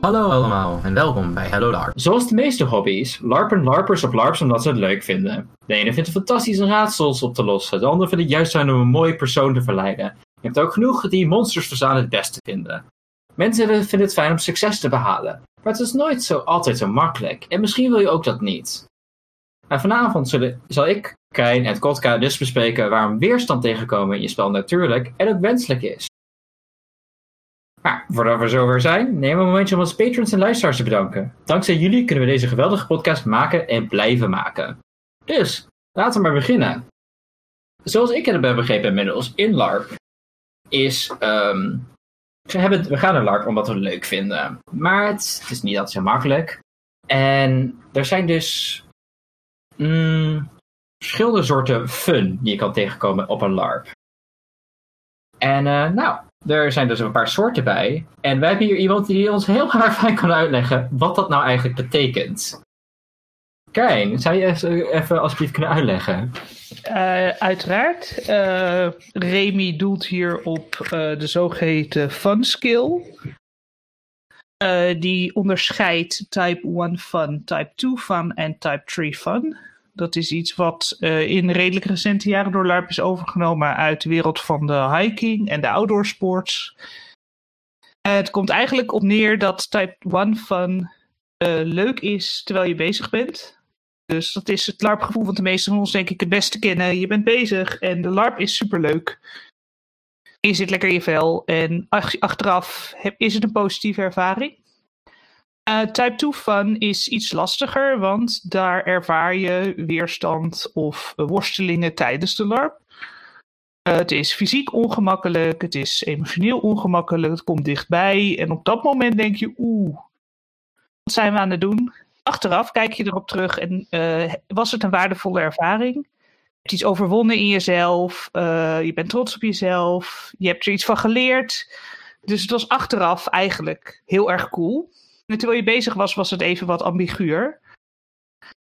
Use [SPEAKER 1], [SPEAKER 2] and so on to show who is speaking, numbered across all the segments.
[SPEAKER 1] Hallo allemaal en welkom bij Hello LARP.
[SPEAKER 2] Zoals de meeste hobby's, larpen larpers op larps omdat ze het leuk vinden. De ene vindt het fantastisch om raadsels op te lossen, de ander vindt het juist zijn om een mooie persoon te verleiden. Je hebt ook genoeg die monsters verzamelen het beste vinden. Mensen vinden het fijn om succes te behalen, maar het is nooit zo altijd zo makkelijk en misschien wil je ook dat niet. En vanavond zullen, zal ik, Krijn en Kotka dus bespreken waarom weerstand tegenkomen in je spel natuurlijk en ook wenselijk is. Maar voordat we zover zijn, nemen we een momentje om onze patrons en luisteraars te bedanken. Dankzij jullie kunnen we deze geweldige podcast maken en blijven maken. Dus, laten we maar beginnen. Zoals ik het heb begrepen inmiddels, in LARP is... ehm, we, hebben, we gaan een LARP omdat we het leuk vinden. Maar het, het is niet altijd zo makkelijk. En er zijn dus mm, verschillende soorten fun die je kan tegenkomen op een LARP. En eh, nou, er zijn dus een paar soorten bij. En wij hebben hier iemand die ons heel graag fijn kan uitleggen wat dat nou eigenlijk betekent. Kijn, zou je even, alsjeblieft kunnen uitleggen?
[SPEAKER 3] Uh, uiteraard. Uh, Remy doelt hier op uh, de zogeheten fun skill. die onderscheidt type 1 fun, type 2 fun en type 3 fun. Dat is iets wat uh, in redelijk recente jaren door LARP is overgenomen uit de wereld van de hiking en de outdoor sports. Uh, het komt eigenlijk op neer dat type 1 fun uh, leuk is terwijl je bezig bent. Dus dat is het LARP-gevoel wat de meesten van ons denk ik het beste kennen. Je bent bezig en de LARP is superleuk. Je zit lekker in je vel en ach achteraf heb, is het een positieve ervaring. Uh, type 2 fun is iets lastiger, want daar ervaar je weerstand of worstelingen tijdens de LARP. Uh, het is fysiek ongemakkelijk, het is emotioneel ongemakkelijk, het komt dichtbij. En op dat moment denk je, oeh, wat zijn we aan het doen? Achteraf kijk je erop terug en uh, was het een waardevolle ervaring? Je hebt iets overwonnen in jezelf, je bent trots op jezelf, je hebt er iets van geleerd. Dus het was achteraf eigenlijk heel erg cool. En terwijl je bezig was, was het even wat ambiguur.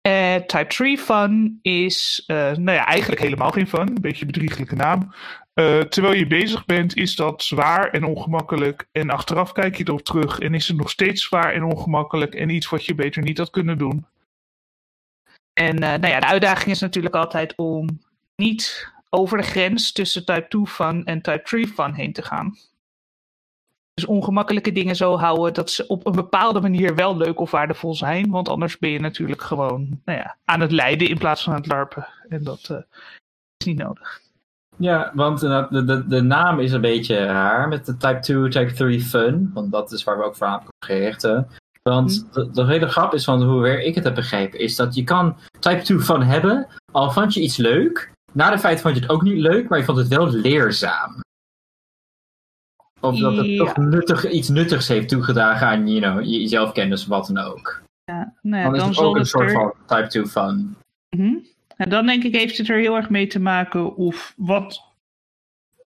[SPEAKER 3] Uh, type 3 fun is, uh, nou ja, eigenlijk helemaal geen fun. Een beetje een bedrieglijke naam. Uh, terwijl je bezig bent, is dat zwaar en ongemakkelijk. En achteraf kijk je erop terug en is het nog steeds zwaar en ongemakkelijk. En iets wat je beter niet had kunnen doen. En nou ja, de uitdaging is natuurlijk altijd om niet over de grens tussen type 2 fun en type 3 fun heen te gaan. Dus ongemakkelijke dingen zo houden dat ze op een bepaalde manier wel leuk of waardevol zijn. Want anders ben je natuurlijk gewoon nou ja, aan het lijden in plaats van aan het larpen. En dat uh, is niet nodig.
[SPEAKER 2] Ja, want de, de, de naam is een beetje raar met de Type 2, Type 3 Fun. Want dat is waar we ook voor aan gerichten. Want mm. de, de hele grap is van hoe ik het heb begrepen, is dat je kan Type 2 Fun hebben, al vond je iets leuk. Na de feit vond je het ook niet leuk, maar je vond het wel leerzaam. Of dat het ja. toch nuttig, iets nuttigs heeft toegedragen aan you know, je zelfkennis, wat dan ook.
[SPEAKER 3] Ja, nou ja,
[SPEAKER 2] dan is het ook een soort
[SPEAKER 3] er...
[SPEAKER 2] van type 2 fun.
[SPEAKER 3] Mm -hmm. En dan denk ik heeft het er heel erg mee te maken of wat,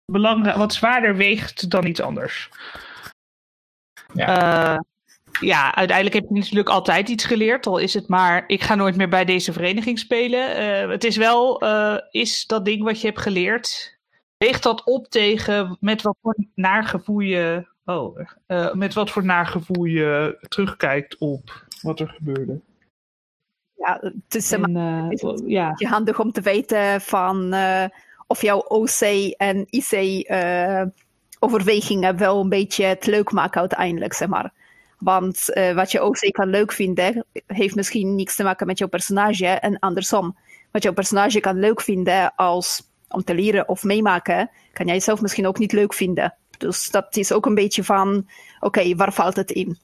[SPEAKER 3] belangrijk, wat zwaarder weegt dan iets anders. Ja. Uh, ja, uiteindelijk heb je natuurlijk altijd iets geleerd. Al is het maar, ik ga nooit meer bij deze vereniging spelen. Uh, het is wel, uh, is dat ding wat je hebt geleerd, weegt dat op tegen met wat voor naargevoel je, oh, uh, met wat voor naargevoel je terugkijkt op wat er gebeurde?
[SPEAKER 4] Ja, het is, en, uh, is het ja. handig om te weten van uh, of jouw OC en IC overwegingen wel een beetje het leuk maken uiteindelijk, zeg maar. Want wat je OC kan leuk vinden, heeft misschien niks te maken met jouw personage en andersom. Wat jouw personage kan leuk vinden als om te leren of meemaken, kan jij zelf misschien ook niet leuk vinden. Dus dat is ook een beetje van, oké, okay, waar valt het in?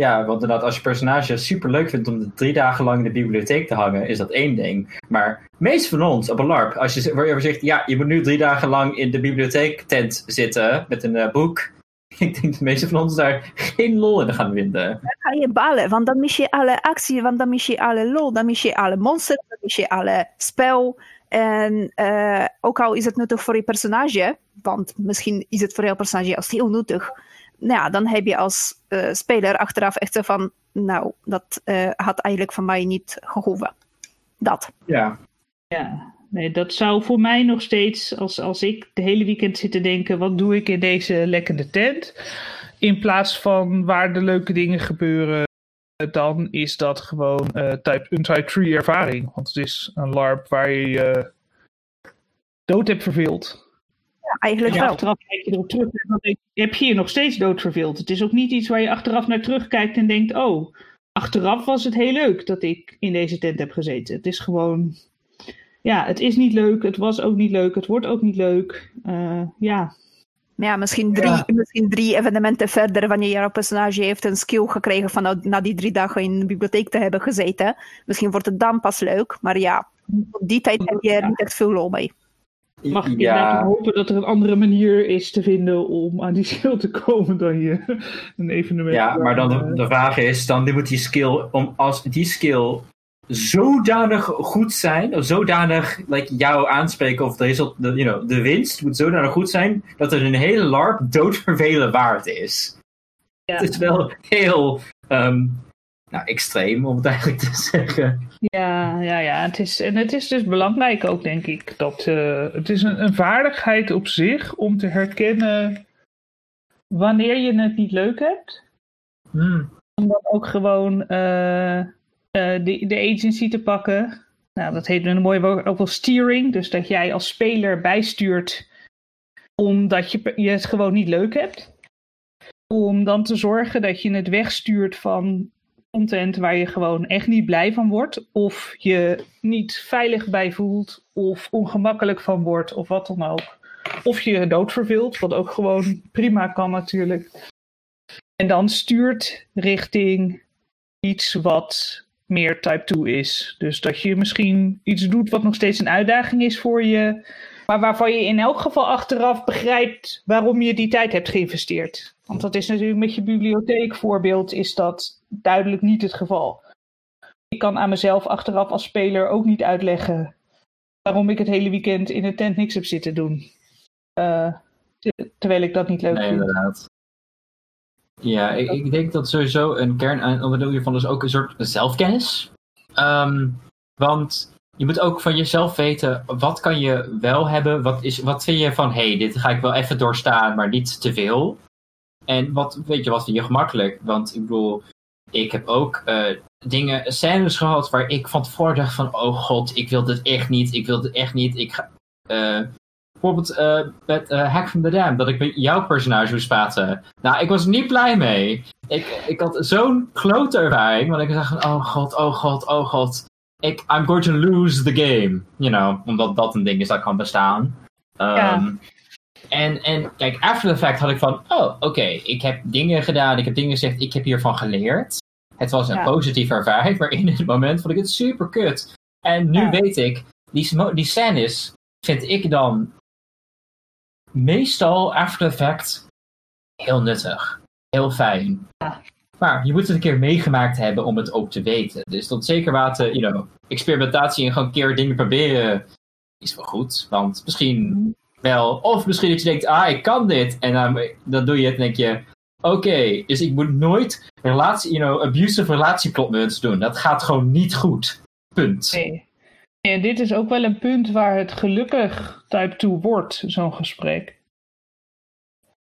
[SPEAKER 2] Ja, want inderdaad, als je personage super leuk vindt om drie dagen lang in de bibliotheek te hangen, is dat één ding. Maar meest van ons op een LARP, als je, waar je zegt, ja, je moet nu drie dagen lang in de bibliotheektent zitten met een uh, boek. Ik denk dat de meeste van ons daar geen lol in gaan vinden.
[SPEAKER 4] Dan ga je balen, want dan mis je alle actie, want dan mis je alle lol, dan mis je alle monsters, dan mis je alle spel. En uh, ook al is het nuttig voor je personage, want misschien is het voor jouw personage als heel nuttig. Nou ja, dan heb je als uh, speler achteraf echt zo van, nou, dat uh, had eigenlijk van mij niet gehoeven. Dat.
[SPEAKER 2] Ja.
[SPEAKER 3] Ja. nee, dat zou voor mij nog steeds, als, als ik de hele weekend zit te denken, wat doe ik in deze lekkende tent? In plaats van waar de leuke dingen gebeuren, dan is dat gewoon uh, type, een type 3 ervaring. Want het is een LARP waar je je dood hebt verveeld.
[SPEAKER 4] Ja, eigenlijk wel.
[SPEAKER 3] Achteraf kijk je erop terug en dan heb je je nog steeds dood verveeld. Het is ook niet iets waar je achteraf naar terugkijkt en denkt, oh, achteraf was het heel leuk dat ik in deze tent heb gezeten. Het is gewoon, ja, het is niet leuk, het was ook niet leuk, het wordt ook niet leuk. Uh, ja,
[SPEAKER 4] ja, misschien drie, misschien drie evenementen verder, wanneer jouw personage heeft een skill gekregen van na die drie dagen in de bibliotheek te hebben gezeten. Misschien wordt het dan pas leuk, maar ja, op die tijd heb je er niet echt veel lol mee.
[SPEAKER 3] Mag ik ja. hopen dat er een andere manier is te vinden om aan die skill te komen dan je een evenement.
[SPEAKER 2] Ja, maar dan de, de vraag is, dan moet die skill, om, als die skill zodanig goed zijn, of zodanig like, jou aanspreken of de, result, de, you know, de winst moet zodanig goed zijn dat het een hele LARP doodvervelen waard is. Ja. Het is wel heel um, nou, extreem om het eigenlijk te zeggen.
[SPEAKER 3] Ja, ja, ja. Het is, en het is dus belangrijk ook, denk ik, dat uh, het is een, een vaardigheid op zich om te herkennen wanneer je het niet leuk hebt. Hmm. Om dan ook gewoon uh, uh, de, de agency te pakken. Nou, dat heet een mooie woord ook wel steering. Dus dat jij als speler bijstuurt omdat je, je het gewoon niet leuk hebt. Om dan te zorgen dat je het wegstuurt van content waar je gewoon echt niet blij van wordt. Of je niet veilig bij voelt. Of ongemakkelijk van wordt. Of wat dan ook. Of je verveelt. Wat ook gewoon prima kan natuurlijk. En dan stuurt richting iets wat meer type 2 is. Dus dat je misschien iets doet wat nog steeds een uitdaging is voor je, maar waarvan je in elk geval achteraf begrijpt waarom je die tijd hebt geïnvesteerd. Want dat is natuurlijk met je bibliotheekvoorbeeld is dat duidelijk niet het geval. Ik kan aan mezelf achteraf als speler ook niet uitleggen waarom ik het hele weekend in een tent niks heb zitten doen. Uh, terwijl ik dat niet leuk
[SPEAKER 2] nee,
[SPEAKER 3] vind.
[SPEAKER 2] Inderdaad. Ja, ik, ik, denk dat sowieso een kernonderdeel hiervan is ook een soort zelfkennis. Um, want je moet ook van jezelf weten, wat kan je wel hebben? Wat, is, wat vind je van, hé, hey, dit ga ik wel even doorstaan, maar niet te veel? En wat, weet je, wat vind je gemakkelijk? Want ik bedoel, ik heb ook uh, dingen, scènes gehad waar ik van tevoren dacht van, oh god, ik wil dit echt niet, ik wil dit echt niet. Ik ga, uh, Bijvoorbeeld uh, met uh, Hack from the Dam, dat ik met jouw personage moest praten. Nou, ik was niet blij mee. Ik, ik had zo'n klote ervaring, want ik dacht van, oh god, oh god, oh god. Ik, I'm going to lose the game. You know, omdat dat een ding is dat kan bestaan. Um, ja. En, en kijk, after the fact had ik van, oh, oké, ik heb dingen gedaan, ik heb dingen gezegd, ik heb hiervan geleerd. Het was een ja. positieve ervaring, maar in het moment vond ik het super kut. En nu ja. weet ik, die, die scènes vind ik dan meestal after effect heel nuttig. Heel fijn. Ja. Maar je moet het een keer meegemaakt hebben om het ook te weten. Dus tot zeker mate, you know, experimentatie en gewoon een keer dingen proberen is wel goed. Want misschien wel, of misschien dat je denkt, ah, ik kan dit. En dan, dan doe je het en denk je, oké, dus ik moet nooit relatie, you know, abusive relatieplotmuts doen. Dat gaat gewoon niet goed. Punt.
[SPEAKER 3] Nee. En dit is ook wel een punt waar het gelukkig type 2 wordt, zo'n gesprek.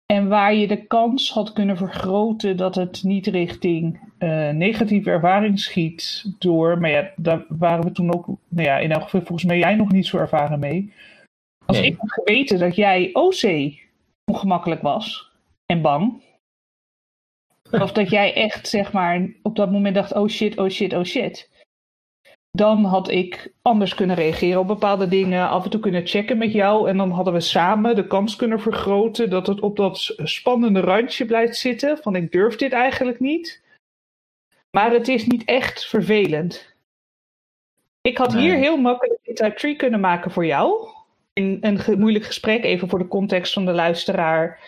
[SPEAKER 3] En waar je de kans had kunnen vergroten dat het niet richting uh, negatieve ervaring schiet door, maar ja, daar waren we toen ook, nou ja, in elk geval volgens mij jij nog niet zo ervaren mee. Als ik had geweten dat jij OC ongemakkelijk was en bang, of dat jij echt, zeg maar, op dat moment dacht, oh shit, oh shit, oh shit dan had ik anders kunnen reageren op bepaalde dingen, af en toe kunnen checken met jou. En dan hadden we samen de kans kunnen vergroten dat het op dat spannende randje blijft zitten. Van ik durf dit eigenlijk niet. Maar het is niet echt vervelend. Ik had hier heel makkelijk een type 3 kunnen maken voor jou. In een moeilijk gesprek, even voor de context van de luisteraar.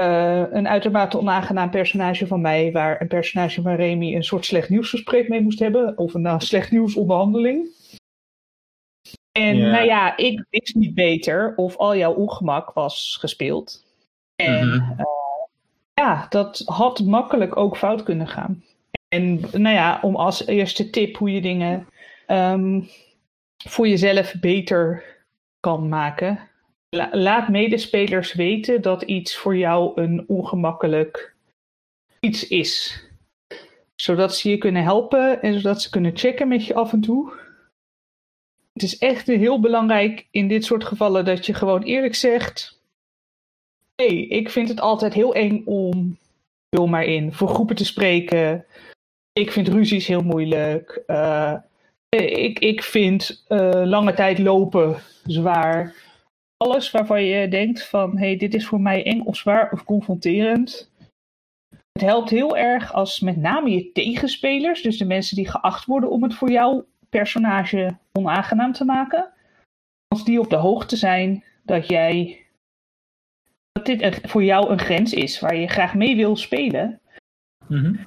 [SPEAKER 3] Uh, een uitermate onaangenaam personage van mij, waar een personage van Remy een soort slecht nieuwsgesprek mee moest hebben, of een uh, slecht nieuwsonderhandeling. En yeah. nou ja, ik wist niet beter of al jouw ongemak was gespeeld. En mm-hmm. uh, ja, dat had makkelijk ook fout kunnen gaan. En nou ja, om als eerste tip hoe je dingen um, voor jezelf beter kan maken. Laat medespelers weten dat iets voor jou een ongemakkelijk iets is. Zodat ze je kunnen helpen en zodat ze kunnen checken met je af en toe. Het is echt heel belangrijk in dit soort gevallen dat je gewoon eerlijk zegt: Hé, hey, ik vind het altijd heel eng om, vul maar in, voor groepen te spreken. Ik vind ruzies heel moeilijk. Uh, ik, ik vind uh, lange tijd lopen zwaar. Alles waarvan je denkt van, hé, hey, dit is voor mij eng of zwaar of confronterend. Het helpt heel erg als met name je tegenspelers, dus de mensen die geacht worden om het voor jouw personage onaangenaam te maken, als die op de hoogte zijn dat jij dat dit voor jou een grens is waar je graag mee wil spelen, Mm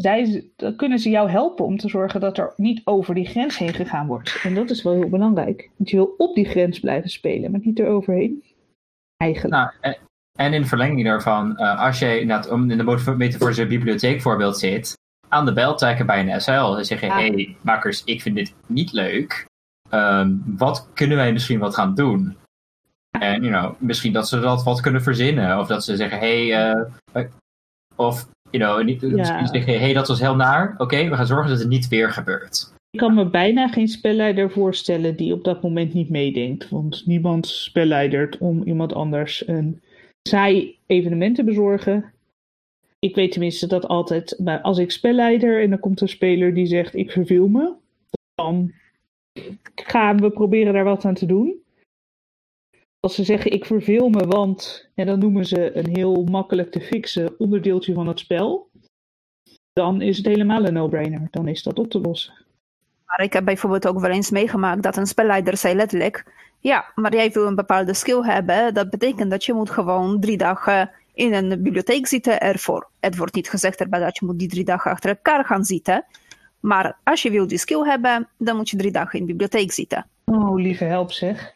[SPEAKER 3] zij, dan kunnen ze jou helpen om te zorgen dat er niet over die grens heen gegaan wordt. En dat is wel heel belangrijk. Want je wil op die grens blijven spelen, maar niet eroverheen. Eigenlijk.
[SPEAKER 2] Nou, en, in verlenging daarvan, uh, als je om in de metaforische bibliotheekvoorbeeld zit, aan de bel trekken bij een SL en zeggen: hey, makkers, ik vind dit niet leuk. Ehm, wat kunnen wij misschien wat gaan doen? En you know, misschien dat ze dat wat kunnen verzinnen. Of dat ze zeggen: Hé, hey, uh, of you know, niet, ja. zeggen, hey, dat was heel naar. Oké, we gaan zorgen dat het niet weer gebeurt.
[SPEAKER 3] Ik kan me bijna geen spelleider voorstellen die op dat moment niet meedenkt. Want niemand spelleidert om iemand anders een saai evenement te bezorgen. Ik weet tenminste dat altijd, als ik spelleider en dan komt een speler die zegt ik verveel me, dan gaan we proberen daar wat aan te doen. Als ze zeggen ik verveel me, want, en dan noemen ze een heel makkelijk te fixen onderdeeltje van het spel, dan is het helemaal een no-brainer. Dan is dat op te lossen.
[SPEAKER 4] Maar ik heb bijvoorbeeld ook wel eens meegemaakt dat een spelleider zei letterlijk, ja, maar jij wil een bepaalde skill hebben, dat betekent dat je moet gewoon drie dagen in een bibliotheek zitten ervoor. Het wordt niet gezegd erbij dat je moet die drie dagen achter elkaar gaan zitten. Maar als je wil die skill hebben, dan moet je drie dagen in de bibliotheek zitten.
[SPEAKER 3] Oh, lieve help zeg.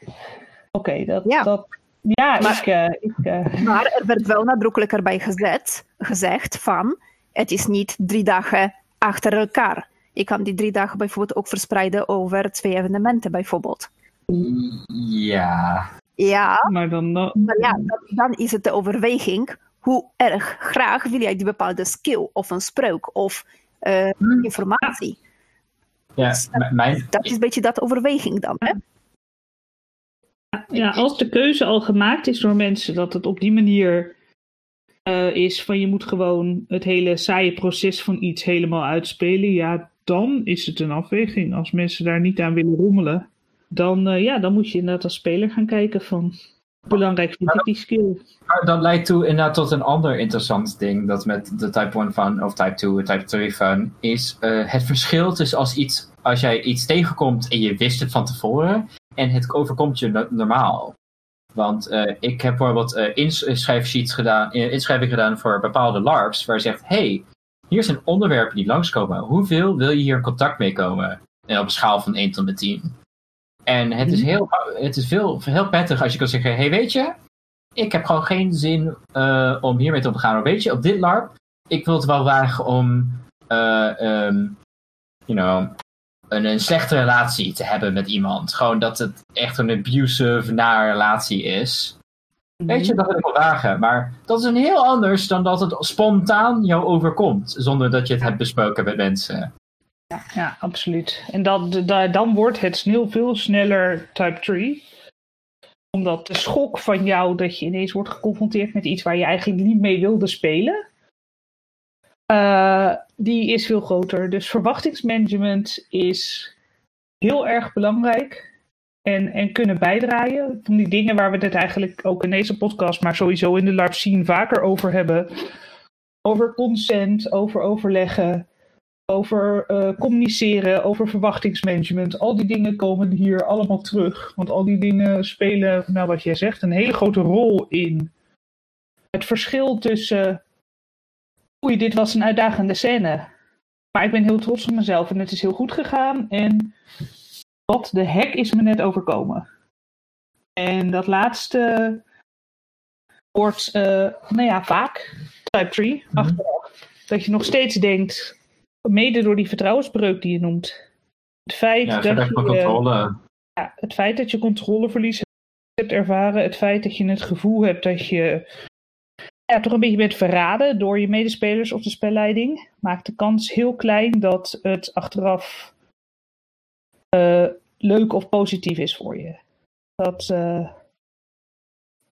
[SPEAKER 3] Oké, dat, ja. dat. Ja, maar, ik, uh, ik uh...
[SPEAKER 4] maar er werd wel nadrukkelijk erbij gezet, gezegd van het is niet drie dagen achter elkaar. Je kan die drie dagen bijvoorbeeld ook verspreiden over twee evenementen bijvoorbeeld.
[SPEAKER 2] Ja.
[SPEAKER 4] Ja,
[SPEAKER 3] maar dan,
[SPEAKER 4] maar ja, dan, dan is het de overweging hoe erg graag wil jij die bepaalde skill of een spreuk of uh, informatie.
[SPEAKER 2] Ja, dus dat, mijn...
[SPEAKER 4] dat is een beetje dat overweging dan. Hè?
[SPEAKER 3] Ja, als de keuze al gemaakt is door mensen dat het op die manier uh, is van je moet gewoon het hele saaie proces van iets helemaal uitspelen, ja, dan is het een afweging. Als mensen daar niet aan willen rommelen, dan, uh, ja, dan moet je inderdaad als speler gaan kijken van belangrijk vind ik die skill.
[SPEAKER 2] Maar dat leidt toe inderdaad tot een ander interessant ding dat met de Type 1 van of Type 2 Type 3 van is uh, het verschil tussen als iets als jij iets tegenkomt en je wist het van tevoren en het overkomt je normaal. Want uh, ik heb bijvoorbeeld uh, inschrijfsheets gedaan, inschrijving gedaan voor bepaalde LARPs, waar je zegt, hey, hier zijn onderwerpen die langskomen. Hoeveel wil je hier in contact mee komen? En op een schaal van 1 tot met 10. En het is, mhm. heel, het is veel, heel prettig als je kan zeggen, hey, weet je, ik heb gewoon geen zin uh, om hiermee te omgaan. Maar weet je, op dit LARP, ik wil het wel wagen om, um, you know, een, een slechte relatie te hebben met iemand. Gewoon dat het echt een abusive, naar relatie is. Weet je, mhm. dat wil ik wel wagen. Maar dat is een heel anders dan dat het spontaan jou overkomt. Zonder dat je het hebt besproken met mensen.
[SPEAKER 3] Ja, ja absoluut. En dat, dan wordt het snel veel sneller type 3 omdat de schok van jou dat je ineens wordt geconfronteerd met iets waar je eigenlijk niet mee wilde spelen, uh, die is veel groter. Dus verwachtingsmanagement is heel erg belangrijk. En, en kunnen bijdragen. Van die dingen waar we het eigenlijk ook in deze podcast, maar sowieso in de LARP zien vaker over hebben. Over consent, over overleggen, over uh, communiceren, over verwachtingsmanagement. Al die dingen komen hier allemaal terug. Want al die dingen spelen, nou wat jij zegt, een hele grote rol in het verschil tussen oei, dit was een uitdagende scène. Maar ik ben heel trots op mezelf en het is heel goed gegaan. En wat de hek is me net overkomen. En dat laatste wordt, uh, nou ja, vaak type 3 mm achteraf. Dat je nog steeds denkt, mede door die vertrouwensbreuk die je noemt. Het feit,
[SPEAKER 2] ja,
[SPEAKER 3] dat, je,
[SPEAKER 2] controle.
[SPEAKER 3] Ja, het feit dat je controle verliest hebt ervaren. Het feit dat je het gevoel hebt dat je ja, toch een beetje bent verraden door je medespelers of de spelleiding, maakt de kans heel klein dat het achteraf uh, leuk of positief is voor je. Dat uh,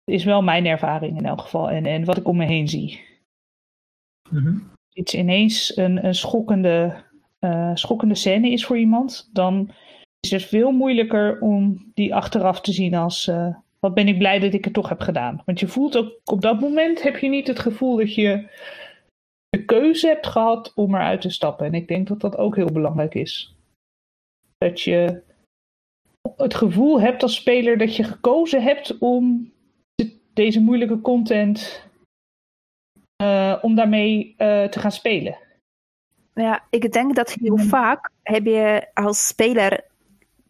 [SPEAKER 3] is wel mijn ervaring in elk geval en, en wat ik om me heen zie. Mm -hmm. Iets ineens een, een schokkende, uh, schokkende scène is voor iemand, dan is het veel moeilijker om die achteraf te zien als wat ben ik blij dat ik het toch heb gedaan. Want je voelt ook op dat moment heb je niet het gevoel dat je de keuze hebt gehad om eruit te stappen. En ik denk dat dat ook heel belangrijk is. Dat je het gevoel hebt als speler dat je gekozen hebt om deze moeilijke content uh, om daarmee uh, te gaan spelen.
[SPEAKER 4] Ja, ik denk dat heel vaak heb je als speler,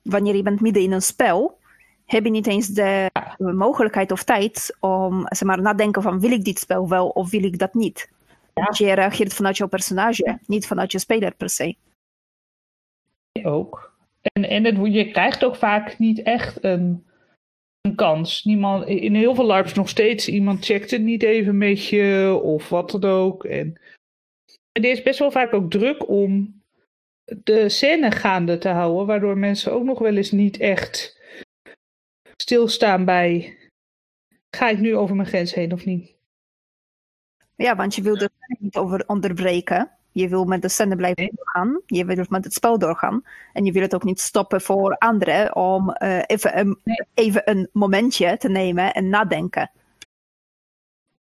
[SPEAKER 4] wanneer je bent midden in een spel, heb je niet eens de mogelijkheid of tijd om zeg maar, nadenken van wil ik dit spel wel of wil ik dat niet. Ja. Dus je reageert vanuit jouw personage, niet vanuit je speler per se.
[SPEAKER 3] Ook. En, en het, je krijgt ook vaak niet echt een, een kans. Niemand, in heel veel LARPs nog steeds, iemand checkt het niet even met je of wat dan ook. En, en er is best wel vaak ook druk om de scène gaande te houden, waardoor mensen ook nog wel eens niet echt stilstaan bij ga ik nu over mijn grens heen of niet?
[SPEAKER 4] Ja, want je wil de niet over onderbreken. Je wil met de scène blijven doorgaan. Je wil met het spel doorgaan. En je wil het ook niet stoppen voor anderen om uh, even, een, even een momentje te nemen en nadenken.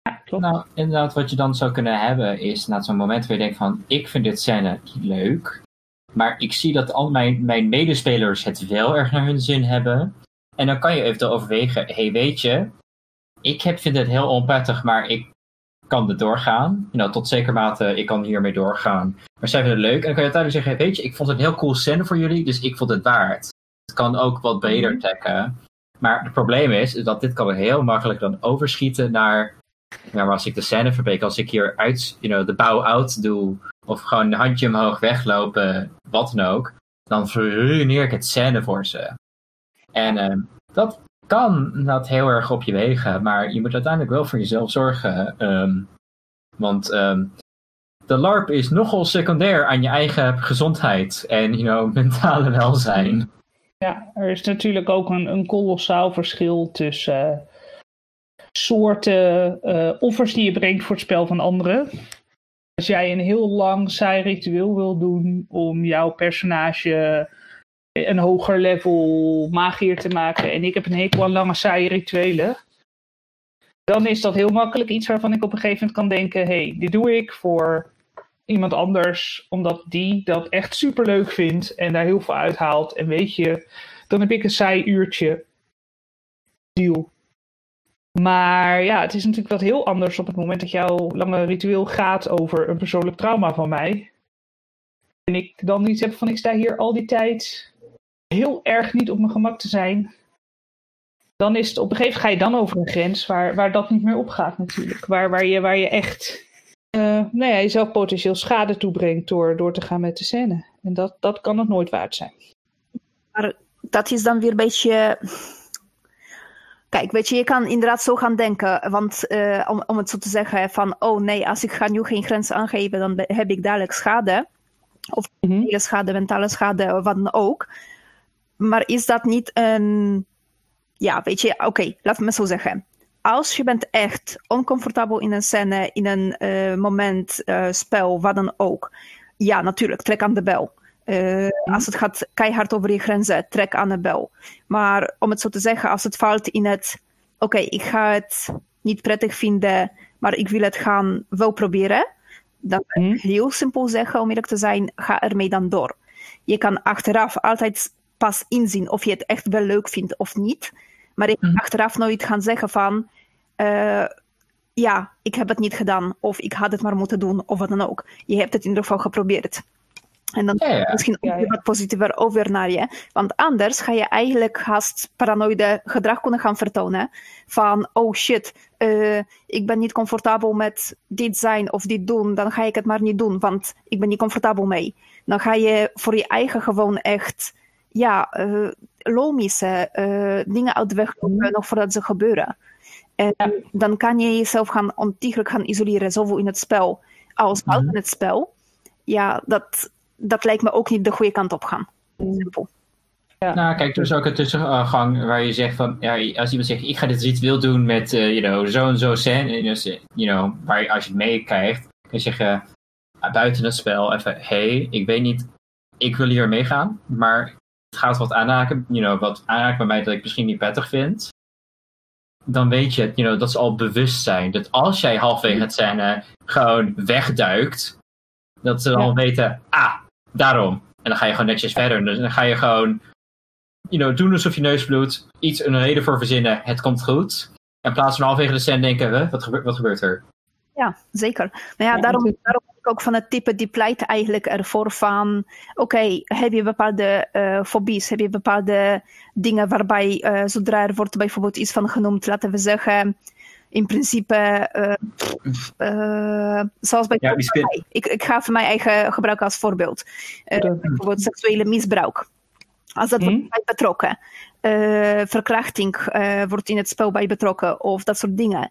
[SPEAKER 2] Ja, klopt. Nou, inderdaad, wat je dan zou kunnen hebben is na zo'n moment waar je denkt van ik vind dit scène leuk. Maar ik zie dat al mijn, mijn medespelers het wel erg naar hun zin hebben. En dan kan je eventueel overwegen, hé hey, weet je, ik heb, vind het heel onprettig, maar ik kan er doorgaan. You tot zeker mate, ik kan hiermee doorgaan. Maar zij vinden het leuk. En dan kan je uiteindelijk zeggen, weet je, ik vond het een heel cool scène voor jullie, dus ik vond het waard. Het kan ook wat breder mhm. trekken. Maar het probleem is, is dat dit kan heel makkelijk dan overschieten naar, ja, maar als ik de scène verbeek, als ik hier uit, you know, de bouw out doe, of gewoon een handje omhoog weglopen, wat dan ook, dan verruineer ik het scène voor ze. En uh, dat kan dat heel erg op je wegen, maar je moet uiteindelijk wel voor jezelf zorgen. Um, want um, de LARP is nogal secundair aan je eigen gezondheid en you know, mentale welzijn.
[SPEAKER 3] Ja, er is natuurlijk ook een, een kolossaal verschil tussen uh, soorten uh, offers die je brengt voor het spel van anderen. Als jij een heel lang saai ritueel wil doen om jouw personage een hoger level magier te maken en ik heb een hekel lange saaie rituelen, dan is dat heel makkelijk iets waarvan ik op een gegeven moment kan denken, hey, dit doe ik voor iemand anders, omdat die dat echt super leuk vindt en daar heel veel uithaalt. En weet je, dan heb ik een saai uurtje. Deal. Maar ja, het is natuurlijk wat heel anders op het moment dat jouw lange ritueel gaat over een persoonlijk trauma van mij. En ik dan iets heb van ik sta hier al die tijd heel erg niet op mijn gemak te zijn, dan is het op een gegeven moment ga je dan over een grens waar, waar dat niet meer opgaat natuurlijk. Waar, waar, je, waar je echt uh, nou ja, jezelf potentieel schade toebrengt door, door te gaan met de scène. En dat, dat kan het nooit waard zijn.
[SPEAKER 4] Maar dat is dan weer een beetje. Kijk, weet je, je kan inderdaad zo gaan denken. Want uh, om, om het zo te zeggen van, oh nee, als ik ga nu geen grens aangeven, dan heb ik dadelijk schade. Of mm -hmm. schade, mentale schade, wat dan ook. Maar is dat niet een. Ja, weet je, oké, okay, laat me zo zeggen. Als je bent echt oncomfortabel in een scène, in een uh, moment, uh, spel, wat dan ook. Ja, natuurlijk, trek aan de bel. Uh, als het gaat keihard over je grenzen, trek aan de bel. Maar om het zo te zeggen, als het valt in het. Oké, okay, ik ga het niet prettig vinden, maar ik wil het gaan wel proberen. Dan mm. heel simpel zeggen, om eerlijk te zijn, ga ermee dan door. Je kan achteraf altijd pas inzien of je het echt wel leuk vindt of niet. Maar ik kan mhm. achteraf nooit gaan zeggen van, uh, ja, ik heb het niet gedaan, of ik had het maar moeten doen, of wat dan ook. Je hebt het in ieder geval geprobeerd. En dan ja, ja. misschien ook wat positiever over naar je. Want anders ga je eigenlijk haast paranoïde gedrag kunnen gaan vertonen. Van, oh shit, uh, ik ben niet comfortabel met dit zijn of dit doen. Dan ga ik het maar niet doen, want ik ben niet comfortabel mee. Dan ga je voor je eigen gewoon echt ja, uh, logische uh, dingen uit de weg lopen mhm. nog voordat ze gebeuren. En dan kan je jezelf gaan ontiegelijk gaan isoleren, zowel in het spel als buiten mhm. het spel. Ja, dat, dat lijkt me ook niet de goede kant op gaan. Simpel.
[SPEAKER 2] Ja. Nou, kijk, er is ook een tussengang waar je zegt van, ja, als iemand zegt, ik ga dit ritueel doen met, uh, you know, zo en zo scène, you know, waar je, als je het meekrijgt, kun je zeggen, uh, buiten het spel even, hey, ik weet niet, ik wil hier meegaan, maar gaat wat aanraken, you know, wat aanraken bij mij dat ik misschien niet prettig vind. Dan weet je, you know, dat ze al bewust zijn. Dat als jij halfwege het scène gewoon wegduikt, dat ze dan weten, ah, daarom. En dan ga je gewoon netjes verder. Dus dan ga je gewoon you know, doen alsof je neus bloedt, iets een reden voor verzinnen, het komt goed. In plaats van halverwege de scène denken, wat, gebeurt, wat gebeurt er?
[SPEAKER 4] Ja, zeker. Nou ja, daarom, ook van het type die pleit eigenlijk ervoor van, oké, heb je bepaalde uh, fobies, heb je bepaalde dingen waarbij, uh, zodra er wordt bijvoorbeeld iets van genoemd, laten we zeggen, in principe, uh, zoals bij ja, ik, ik ga voor mijn eigen gebruik als voorbeeld. bijvoorbeeld seksuele misbruik. Als dat wordt hmm? bij betrokken. Verkrachting wordt in het spel bij betrokken of dat soort dingen.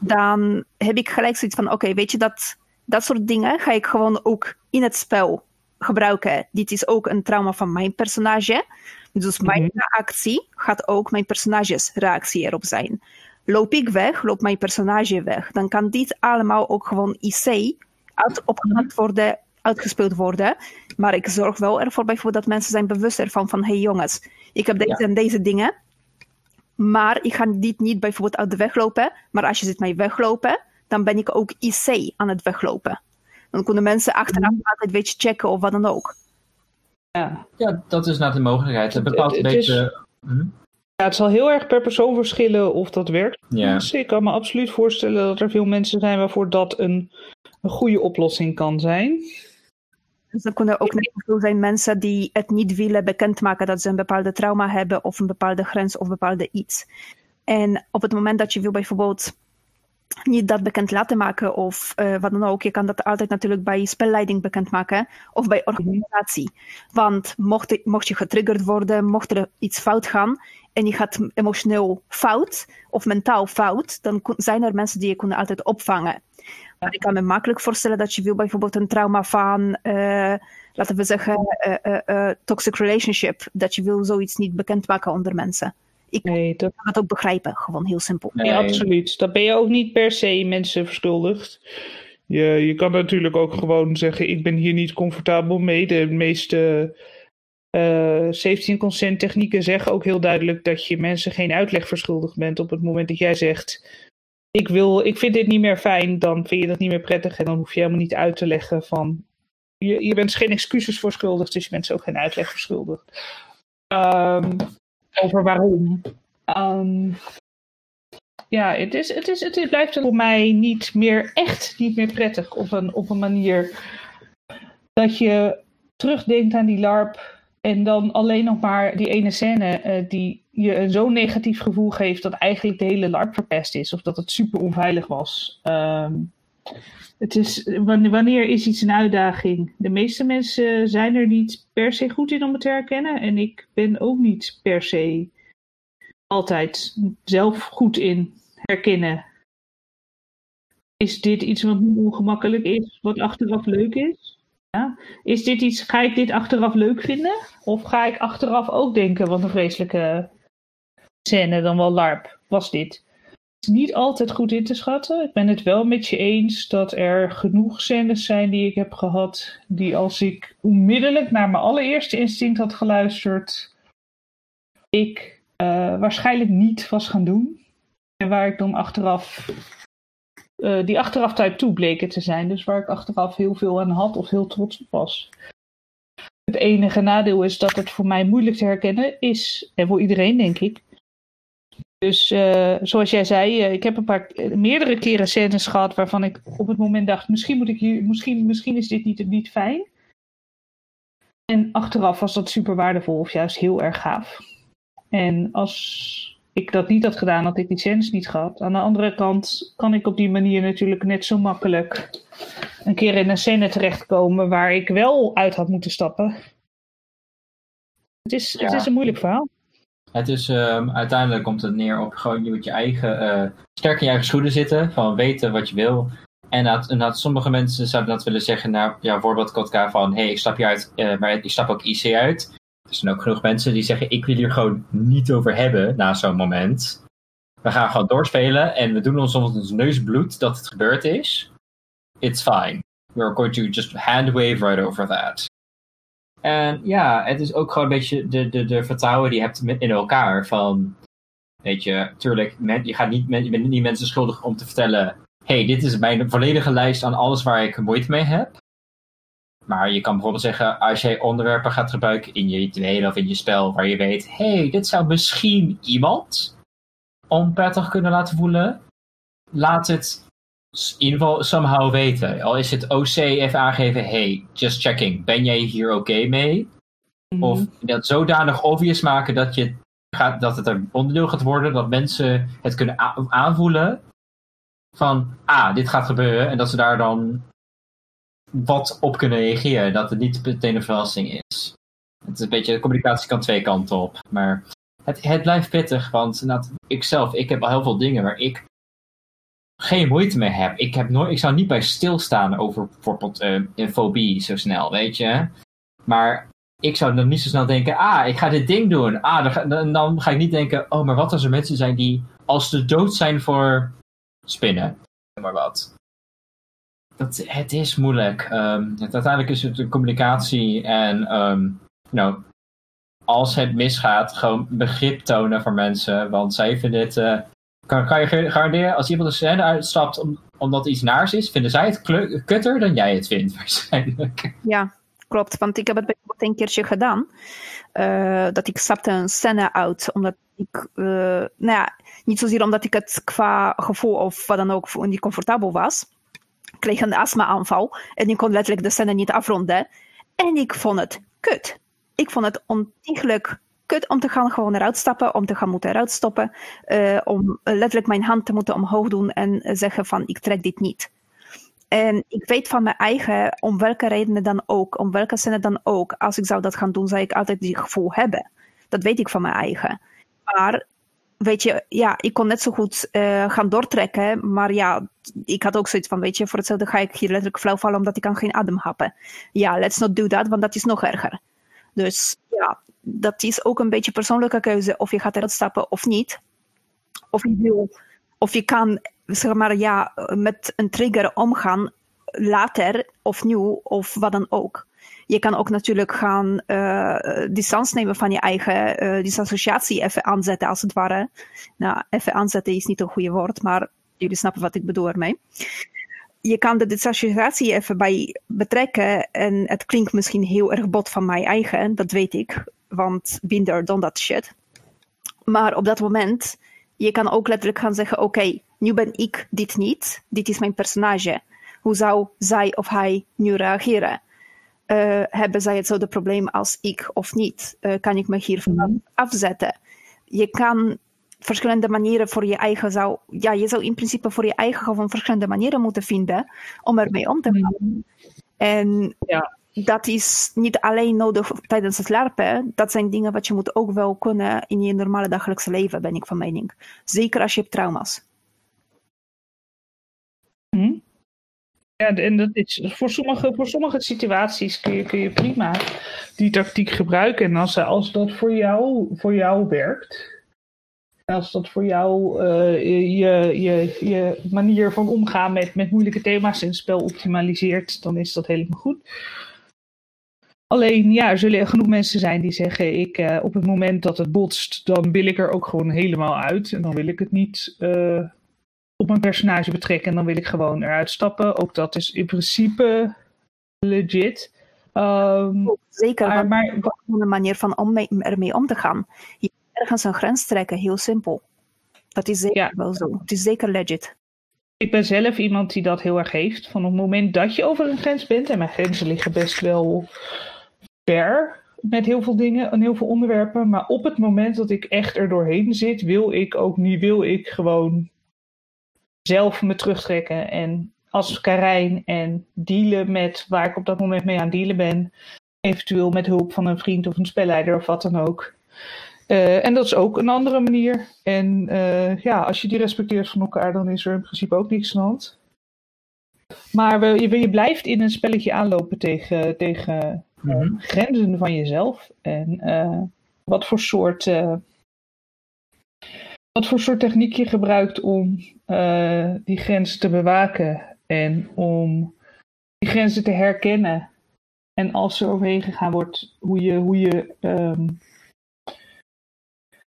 [SPEAKER 4] Dan heb ik gelijk zoiets van: oké, weet je dat, dat soort dingen ga ik gewoon ook in het spel gebruiken. Dit is ook een trauma van mijn personage. Dus mijn mm reactie gaat ook mijn personages reactie erop zijn. Loop ik weg, loopt mijn personage weg, dan kan dit allemaal ook gewoon IC uit opgehaald worden uitgespeeld worden. Maar ik zorg wel ervoor bijvoorbeeld dat mensen zijn bewust ervan van hey jongens, ik heb deze en deze dingen. Maar ik ga dit niet bijvoorbeeld uit de weg lopen. Maar als je ziet mij weglopen, dan ben ik ook IC aan het weglopen. Dan kunnen mensen achteraf mm. altijd een beetje checken of wat dan ook.
[SPEAKER 2] Ja, ja dat is nou de mogelijkheid. Het bepaalt een beetje...
[SPEAKER 3] Hm? Ja, het zal heel erg per persoon verschillen of dat werkt. Ja. Dus ik kan me absoluut voorstellen dat er veel mensen zijn waarvoor dat een, een goede oplossing kan zijn.
[SPEAKER 4] Dus er kunnen ook net veel zijn mensen die het niet willen bekendmaken dat ze een bepaalde trauma hebben of een bepaalde grens of bepaalde iets. En op het moment dat je wil bijvoorbeeld niet dat bekend laten maken of uh, wat dan ook. Je kan dat altijd natuurlijk bij spelleiding bekendmaken of bij organisatie. Want mocht, mocht je getriggerd worden, mocht er iets fout gaan en je gaat emotioneel fout of mentaal fout, dan zijn er mensen die je kunnen altijd opvangen. Maar ik kan me makkelijk voorstellen dat je wil bijvoorbeeld een trauma van, uh, laten we zeggen, uh, toxic relationship, dat je wil zoiets niet bekendmaken onder mensen. Ik nee, dat... kan het ook begrijpen, gewoon heel simpel.
[SPEAKER 3] Nee, absoluut. Dat ben je ook niet per se mensen verschuldigd. Je, je kan natuurlijk ook gewoon zeggen, ik ben hier niet comfortabel mee. De meeste uh, safety consent technieken zeggen ook heel duidelijk dat je mensen geen uitleg verschuldigd bent op het moment dat jij zegt ik, wil, ik vind dit niet meer fijn, dan vind je dat niet meer prettig. En dan hoef je helemaal niet uit te leggen van. Je, je bent geen excuses voor schuldig, dus je bent ze ook geen uitleg verschuldigd. Um, over waarom. Um, ja, het, is, het, is, het blijft voor mij niet meer echt niet meer prettig op een, op een manier dat je terugdenkt aan die LARP en dan alleen nog maar die ene scène uh, die je zo'n negatief gevoel geeft dat eigenlijk de hele LARP verpest is. Of dat het super onveilig was. Um, het is, wanneer is iets een uitdaging? De meeste mensen zijn er niet per se goed in om het te herkennen. En ik ben ook niet per se altijd zelf goed in herkennen. Is dit iets wat ongemakkelijk is, wat achteraf leuk is? Ja. Is dit iets, ga ik dit achteraf leuk vinden? Of ga ik achteraf ook denken, wat een vreselijke scène dan wel LARP was dit? Niet altijd goed in te schatten. Ik ben het wel met je eens dat er genoeg scènes zijn die ik heb gehad, die als ik onmiddellijk naar mijn allereerste instinct had geluisterd, ik uh, waarschijnlijk niet was gaan doen. En waar ik dan achteraf uh, die achteraf type 2 bleken te zijn. Dus waar ik achteraf heel veel aan had of heel trots op was. Het enige nadeel is dat het voor mij moeilijk te herkennen is. En voor iedereen, denk ik. Dus uh, zoals jij zei, uh, ik heb een paar, meerdere keren scènes gehad waarvan ik op het moment dacht, misschien, moet ik hier, misschien, misschien is dit niet, niet fijn. En achteraf was dat super waardevol of juist heel erg gaaf. En als ik dat niet had gedaan, had ik die chance niet gehad. Aan de andere kant kan ik op die manier natuurlijk net zo makkelijk een keer in een scène terechtkomen waar ik wel uit had moeten stappen. Het is, het is een moeilijk verhaal.
[SPEAKER 2] Het is, um, uiteindelijk komt het neer op gewoon je moet je eigen, uh, sterk in je eigen schoenen zitten, van weten wat je wil. En dat, en sommige mensen zouden dat willen zeggen, nou ja, voorbeeld Kotka van, hé, hey, ik stap je uit, uh, maar ik stap ook IC uit. Er zijn ook genoeg mensen die zeggen, ik wil hier gewoon niet over hebben na zo'n moment. We gaan gewoon doorspelen en we doen ons ons neus bloed dat het gebeurd is. It's fine. We're going to just hand wave right over that. En ja, het is ook gewoon een beetje de, de, de vertrouwen die je hebt in elkaar. Van, weet je, tuurlijk, je, gaat niet, je bent niet mensen schuldig om te vertellen... hey, dit is mijn volledige lijst aan alles waar ik moeite mee heb. Maar je kan bijvoorbeeld zeggen, als jij onderwerpen gaat gebruiken in je rituelen of in je spel... waar je weet, hey, dit zou misschien iemand onprettig kunnen laten voelen... laat het in ieder geval somehow weten. Al is het OC even aangeven, hey, just checking, ben jij hier oké mee? Mhm. Of dat zodanig obvious maken dat, je gaat, dat het een onderdeel gaat worden, dat mensen het kunnen aanvoelen van, ah, dit gaat gebeuren, en dat ze daar dan wat op kunnen reageren, dat het niet meteen een verrassing is. Het is een beetje, de communicatie kan twee kanten op, maar het, het blijft pittig, want nou, ik zelf, ik heb al heel veel dingen waar ik geen moeite mee heb. Ik, heb nooit, ik zou niet bij stilstaan over bijvoorbeeld uh, fobie zo snel, weet je. Maar ik zou dan niet zo snel denken, ah, ik ga dit ding doen. Ah, dan, dan, ga ik niet denken, oh, maar wat als er mensen zijn die als de dood zijn voor spinnen, maar wat. Dat, het is moeilijk. Het, uiteindelijk is het de communicatie en, know, als het misgaat, gewoon begrip tonen voor mensen. Want zij vinden het uh, kan, kan je garanderen, als iemand de scène uitstapt omdat iets naars is, vinden zij het kutter dan jij het vindt, waarschijnlijk.
[SPEAKER 4] Ja, klopt. Want ik heb het bijvoorbeeld een keertje gedaan. Uh, dat ik stapte een scène uit, omdat ik, uh, nou ja, niet zozeer omdat ik het qua gevoel of wat dan ook niet comfortabel was. Ik kreeg een astma-aanval en ik kon letterlijk de scène niet afronden. En ik vond het kut. Ik vond het ontiegelijk kut om te gaan gewoon eruit stappen, om te gaan moeten eruit stoppen, uh, om letterlijk mijn hand te moeten omhoog doen en zeggen van ik trek dit niet. En ik weet van mijn eigen, om welke redenen dan ook, om welke zinnen dan ook, als ik zou dat gaan doen, zou ik altijd die gevoel hebben. Dat weet ik van mijn eigen. Maar weet je, ja, ik kon net zo goed uh, gaan doortrekken. Maar ja, ik had ook zoiets van, weet je, voor hetzelfde ga ik hier letterlijk flauw vallen omdat ik kan geen adem happen. Ja, let's not do that, want dat is nog erger. Dus ja, dat is ook een beetje persoonlijke keuze of je gaat eruit stappen of niet. Of je wil, of je kan, zeg maar, ja, met een trigger omgaan later of nieuw of wat dan ook. Je kan ook natuurlijk gaan uh, distance nemen van je eigen uh, disassociatie even aanzetten, als het ware. Nou, even aanzetten is niet een goede woord, maar jullie snappen wat ik bedoel ermee je kan de disassociatie even bij betrekken. En het klinkt misschien heel erg bot van mij eigen, dat weet ik. Want binder dan dat shit. Maar op dat moment, je kan ook letterlijk gaan zeggen: Oké, nu ben ik dit niet. Dit is mijn personage. Hoe zou zij of hij nu reageren? Uh, hebben zij hetzelfde probleem als ik of niet? Uh, kan ik me hiervan mhm. afzetten? Je kan verschillende manieren voor je eigen zou. Ja, je zou in principe voor je eigen gewoon verschillende manieren moeten vinden om ermee om te gaan. Mhm. En ja. Dat is niet alleen nodig tijdens het larpen. Dat zijn dingen wat je moet ook wel kunnen in je normale dagelijkse leven, ben ik van mening. Zeker als je hebt trauma's.
[SPEAKER 3] Hm? Ja, en dat is, voor, sommige, voor sommige situaties kun je, kun je prima die tactiek gebruiken. En als, als dat voor jou, voor jou werkt, als dat voor jou uh, je, je, je manier van omgaan met, met moeilijke thema's in spel optimaliseert, dan is dat helemaal goed. Alleen, ja, er zullen genoeg mensen zijn die zeggen: ik, uh, op het moment dat het botst, dan wil ik er ook gewoon helemaal uit. En dan wil ik het niet uh, op mijn personage betrekken. En dan wil ik gewoon eruit stappen. Ook dat is in principe legit. Um,
[SPEAKER 4] Zeker, maar, maar, een manier van om mee, ermee om te gaan ergens een grens trekken, heel simpel. Dat is zeker wel zo. Het is zeker legit.
[SPEAKER 3] Ik ben zelf iemand die dat heel erg heeft. Van op het moment dat je over een grens bent, en mijn grenzen liggen best wel met heel veel dingen en heel veel onderwerpen. Maar op het moment dat ik echt er doorheen zit, wil ik ook niet, wil ik gewoon zelf me terugtrekken. En als Karijn en dealen met waar ik op dat moment mee aan dealen ben. Eventueel met hulp van een vriend of een spelleider of wat dan ook Uh, en dat is ook een andere manier. En uh, ja, als je die respecteert van elkaar, dan is er in principe ook niks aan hand. Maar je, je blijft in een spelletje aanlopen tegen, tegen mm -hmm. grenzen van jezelf. En uh, wat voor soort. wat voor soort techniek je gebruikt om die grenzen te bewaken en om die grenzen te herkennen. En als er overheen gegaan wordt, hoe je, hoe je um,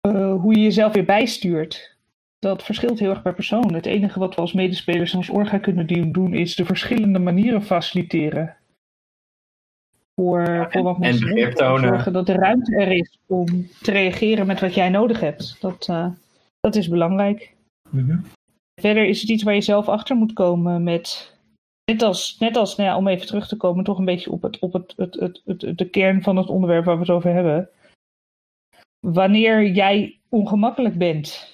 [SPEAKER 3] uh, hoe je jezelf weer bijstuurt. Dat verschilt heel erg per persoon. Het enige wat we als medespelers en als orga kunnen doen, is de verschillende manieren faciliteren. Voor, voor wat mensen en zorgen dat de ruimte er is om te reageren met wat jij nodig hebt. Dat, uh, dat is belangrijk. Mm -hmm. Verder is het iets waar je zelf achter moet komen met. Net als, net als nou ja, om even terug te komen, toch een beetje op, het, op het, het, het, het, de kern van het onderwerp waar we het over hebben wanneer jij ongemakkelijk bent,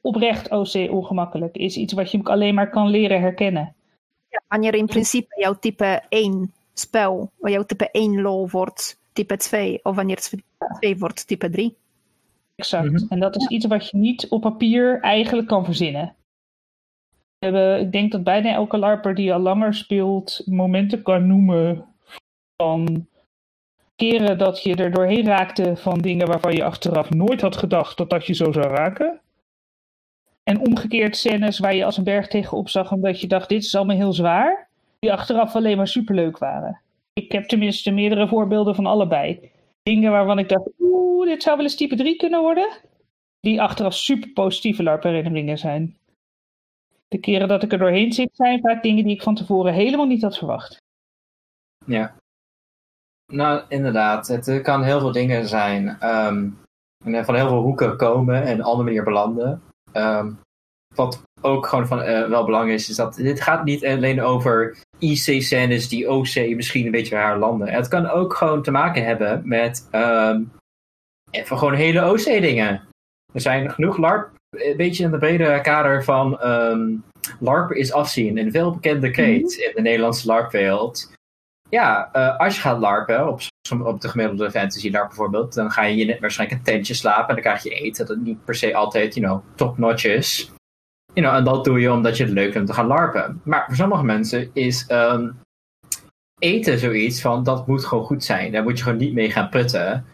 [SPEAKER 3] oprecht OC ongemakkelijk, is iets wat je alleen maar kan leren herkennen.
[SPEAKER 4] Ja, wanneer in principe jouw type 1 spel, jouw type 1 lol wordt type 2, of wanneer het 2 wordt type 3.
[SPEAKER 3] Exact. Mhm. En dat is iets wat je niet op papier eigenlijk kan verzinnen. We hebben, ik denk dat bijna elke LARPer die al langer speelt momenten kan noemen van keren dat je er doorheen raakte van dingen waarvan je achteraf nooit had gedacht dat dat je zo zou raken. En omgekeerd scènes waar je als een berg tegenop zag omdat je dacht dit is allemaal heel zwaar. Die achteraf alleen maar superleuk waren. Ik heb tenminste meerdere voorbeelden van allebei. Dingen waarvan ik dacht, oeh, dit zou wel eens type 3 kunnen worden. Die achteraf super positieve LARP-herinneringen zijn. De keren dat ik er doorheen zit zijn vaak dingen die ik van tevoren helemaal niet had verwacht.
[SPEAKER 2] Ja, nou, inderdaad. Het kan heel veel dingen zijn. Um, van heel veel hoeken komen en op andere manier belanden. Um, wat ook gewoon van, uh, wel belangrijk is, is dat dit gaat niet alleen over IC-scènes die OC misschien een beetje raar landen. Het kan ook gewoon te maken hebben met um, even gewoon hele OC-dingen. Er zijn genoeg LARP, een beetje in de brede kader van um, LARP is afzien. Een veel bekende Kate mhm. in de Nederlandse LARP-wereld ja, uh, als je gaat larpen, op, op de gemiddelde fantasy larp bijvoorbeeld, dan ga je net waarschijnlijk een tentje slapen en dan krijg je eten. Dat niet per se altijd, you know, top-notch is. You know, en dat doe je omdat je het leuk vindt te gaan larpen. Maar voor sommige mensen is um, eten zoiets van, dat moet gewoon goed zijn. Daar moet je gewoon niet mee gaan putten.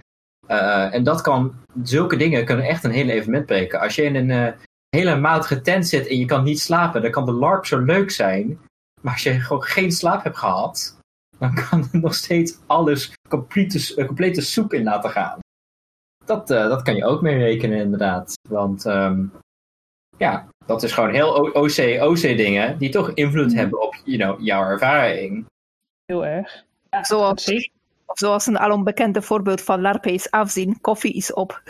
[SPEAKER 2] Uh, en dat kan, zulke dingen kunnen echt een hele evenement breken. Als je in een uh, hele matige tent zit en je kan niet slapen, dan kan de larp zo leuk zijn. Maar als je gewoon geen slaap hebt gehad, dan kan nog steeds alles complete, eh, complete soep in laten gaan. Dat, uh, dat kan je ook mee rekenen, inderdaad. Want um, ja, dat is gewoon heel OC, OC dingen die toch invloed mhm. hebben op you know, jouw ervaring.
[SPEAKER 3] Heel erg.
[SPEAKER 4] Ja, zoals, zoals een alom bekende voorbeeld van LARP is afzien, koffie is op.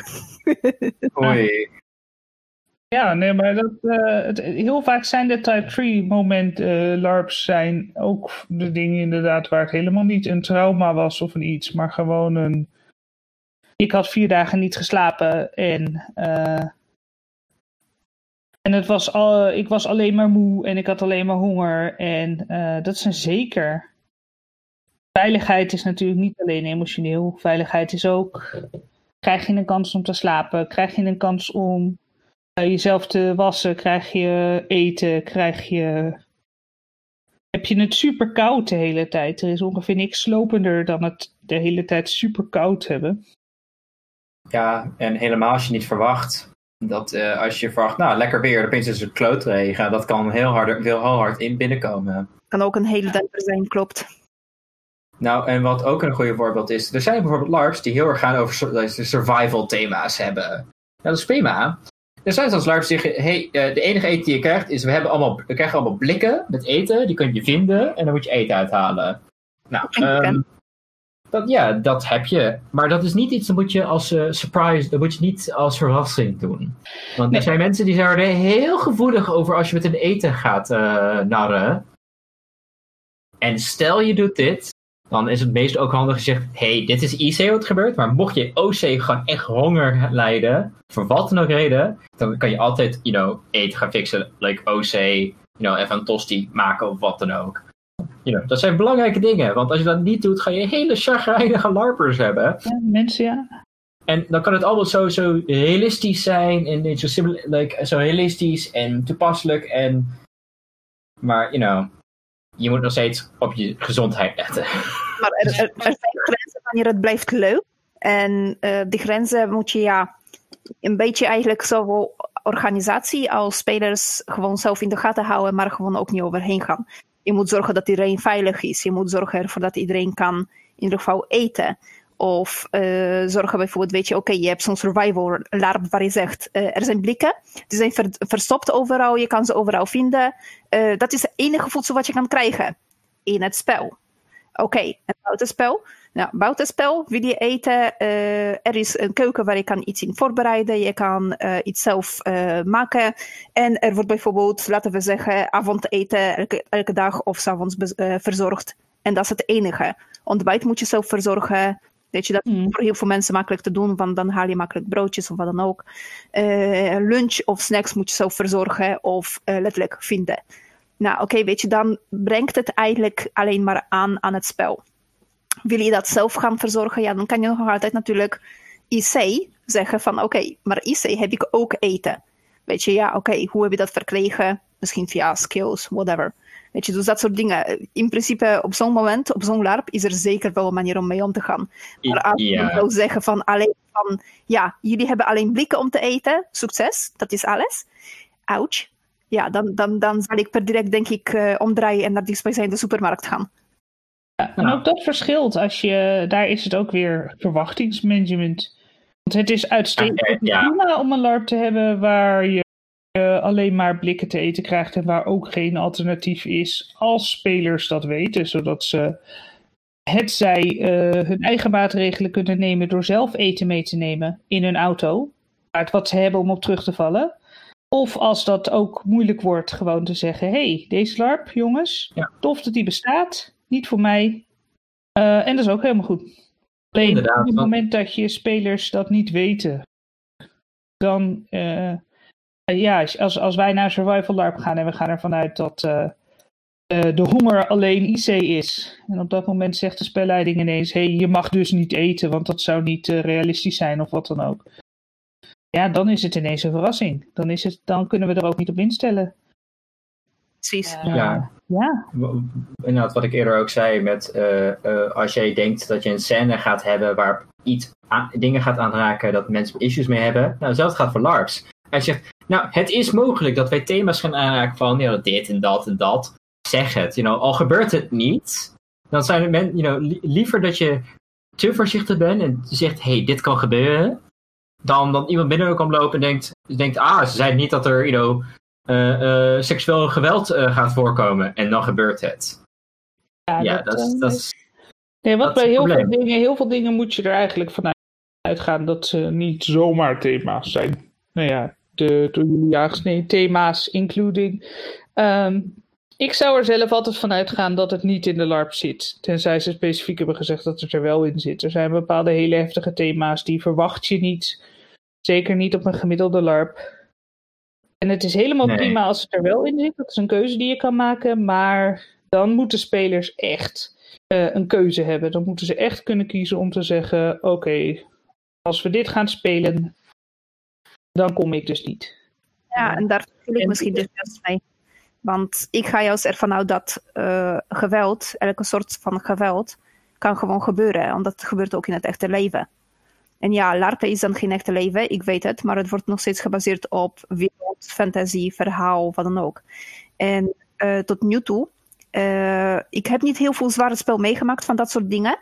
[SPEAKER 2] Oei.
[SPEAKER 3] Ja, nee, maar dat, uh, het, heel vaak zijn de Type 3 moment uh, LARPs zijn ook de dingen inderdaad waar het helemaal niet een trauma was of een iets, maar gewoon een... Ik had vier dagen niet geslapen en... Uh, en het was al, ik was alleen maar moe en ik had alleen maar honger. En uh, dat is een zeker. Veiligheid is natuurlijk niet alleen emotioneel. Veiligheid is ook. Krijg je een kans om te slapen? Krijg je een kans om uh, jezelf te wassen, krijg je eten, krijg je. Heb je het super koud de hele tijd? Er is ongeveer niks slopender dan het de hele tijd super koud hebben.
[SPEAKER 2] Ja, en helemaal als je niet verwacht dat uh, als je verwacht, nou lekker weer, opeens is het klootregen. Dat kan heel hard, heel hard in binnenkomen.
[SPEAKER 4] Kan ook een hele dag zijn, klopt.
[SPEAKER 2] Nou, en wat ook een goede voorbeeld is, er zijn bijvoorbeeld LARPs die heel erg gaan over survival thema's hebben. Ja, dat is prima. Er zijn zelfs LARPs die zeggen, hey, uh, de enige eten die je krijgt is, we, hebben allemaal, we krijgen allemaal blikken met eten, die kun je vinden en dan moet je eten uithalen. Nou, um, dat, ja, dat heb je. Maar dat is niet iets, dat moet je als uh, surprise, dat moet je niet als verrassing doen. Want er zijn mensen die zijn er heel gevoelig over als je met een eten gaat uh, narren. En stel je doet dit, dan is het meest ook handig gezegd: hey, dit is IC wat gebeurt. Maar mocht je OC gewoon echt honger lijden, voor wat dan ook reden, dan kan je altijd, you know, eten gaan fixen. Like OC, you know, even een tosti maken of wat dan ook. Know, dat zijn belangrijke dingen, want als je dat niet doet, ga je hele chagrijnige larpers hebben.
[SPEAKER 3] Ja, mensen, ja.
[SPEAKER 2] En dan kan het allemaal zo, zo realistisch zijn en zo, like, zo realistisch en toepasselijk. En, maar, you know, je moet nog steeds op je gezondheid letten.
[SPEAKER 4] Maar er, er, er zijn grenzen wanneer het blijft leuk. En uh, die grenzen moet je ja, een beetje eigenlijk zowel organisatie als spelers gewoon zelf in de gaten houden, maar gewoon ook niet overheen gaan. Je moet zorgen dat iedereen veilig is. Je moet zorgen ervoor dat iedereen kan in ieder geval eten. Of uh, zorgen bijvoorbeeld, weet je, oké, je hebt zo'n survival LARP waar je zegt, uh, er zijn blikken, die zijn ver, verstopt overal, je kan ze overal vinden. Uh, dat is het enige voedsel wat je kan krijgen in het spel. Oké, okay, en buitenspel. Nou, buitenspel wil je eten. er is een keuken waar je kan iets in voorbereiden. Je kan iets zelf maken. En er wordt bijvoorbeeld, laten we zeggen, avondeten elke, elke dag of s'avonds verzorgd. En dat is het enige. Ontbijt moet je zelf verzorgen. Weet je, dat is mm. voor heel veel mensen makkelijk te doen, want dan haal je makkelijk broodjes of wat dan ook. Lunch of snacks moet je zelf verzorgen of letterlijk vinden. Nou, oké, weet je, dan brengt het eigenlijk alleen maar aan aan het spel. Wil je dat zelf gaan verzorgen? Ja, dan kan je nog altijd natuurlijk IC zeggen van oké, maar IC heb ik ook eten. Weet je, ja, oké, hoe heb je dat verkregen? Misschien via skills, whatever. Weet je, dus dat soort dingen. In principe, op zo'n moment, op zo'n LARP, is er zeker wel een manier om mee om te gaan. Maar als je zou zeggen van alleen van, ja, jullie hebben alleen blikken om te eten, succes, dat is alles. Ouch. Ja, dan, dan, dan zal ik per direct, denk ik, uh, omdraaien en naar dichtstbijzijnde supermarkt gaan.
[SPEAKER 3] Ja, en ook dat verschilt. Als je, daar is het ook weer verwachtingsmanagement. Want het is uitstekend ja. om een LARP te hebben waar je uh, alleen maar blikken te eten krijgt en waar ook geen alternatief is als spelers dat weten, zodat ze het zij uh, hun eigen maatregelen kunnen nemen door zelf eten mee te nemen in hun auto, uit wat ze hebben om op terug te vallen. Of als dat ook moeilijk wordt, gewoon te zeggen: hey, deze LARP, jongens, ja. tof dat die bestaat, niet voor mij. Uh, en dat is ook helemaal goed. Alleen op het moment dat je spelers dat niet weten, dan eh, ja, als, als wij naar Survival LARP gaan en we gaan ervan uit dat uh, de honger alleen IC is. En op dat moment zegt de spelleiding ineens: hé, hey, je mag dus niet eten, want dat zou niet realistisch zijn of wat dan ook. Ja, dan is het ineens een verrassing. Dan, is het, dan kunnen we er ook niet op instellen.
[SPEAKER 4] Precies.
[SPEAKER 2] ja. ja. Inderdaad, wat ik eerder ook zei, met als jij denkt dat je een scène gaat hebben waar iets dingen gaat aanraken dat mensen issues mee hebben. Nou, hetzelfde gaat voor LARPs. Hij zegt, nou, het is mogelijk dat wij thema's gaan aanraken van ja, dit en dat en dat. Zeg het. You know, al gebeurt het niet, dan zijn men, you know, liever dat je te voorzichtig bent en zegt, hey, dit kan gebeuren. Dan, dan iemand binnen kan lopen en denkt, denkt ah, ze zeiden niet dat er, you know, seksueel geweld uh, gaat voorkomen. En dan gebeurt het. Ja, ja dat, dat, dat is...
[SPEAKER 3] Nee, wat bij heel veel, dingen, heel veel dingen moet je er eigenlijk vanuit uitgaan dat ze niet zomaar thema's zijn. Nou ja, de door jullie aangesneden thema's, including. Ehm, ik zou er zelf altijd van uitgaan dat het niet in de LARP zit. Tenzij ze specifiek hebben gezegd dat het er wel in zit. Er zijn bepaalde hele heftige thema's die verwacht je niet. Zeker niet op een gemiddelde LARP. En het is helemaal prima als het er wel in zit. Dat is een keuze die je kan maken. Maar dan moeten spelers echt uh, een keuze hebben. Dan moeten ze echt kunnen kiezen om te zeggen: oké, als we dit gaan spelen, dan kom ik dus niet.
[SPEAKER 4] Ja, en daar voel ik misschien dus juist mee. Want ik ga juist ervan uit dat uh, geweld, elke soort van geweld, kan gewoon gebeuren. Want dat gebeurt ook in het echte leven. En ja, LARPen is dan geen echte leven, ik weet het, maar het wordt nog steeds gebaseerd op fantasy, verhaal, wat dan ook. En uh, tot nu toe, uh, ik heb niet heel veel zware spel meegemaakt van dat soort dingen.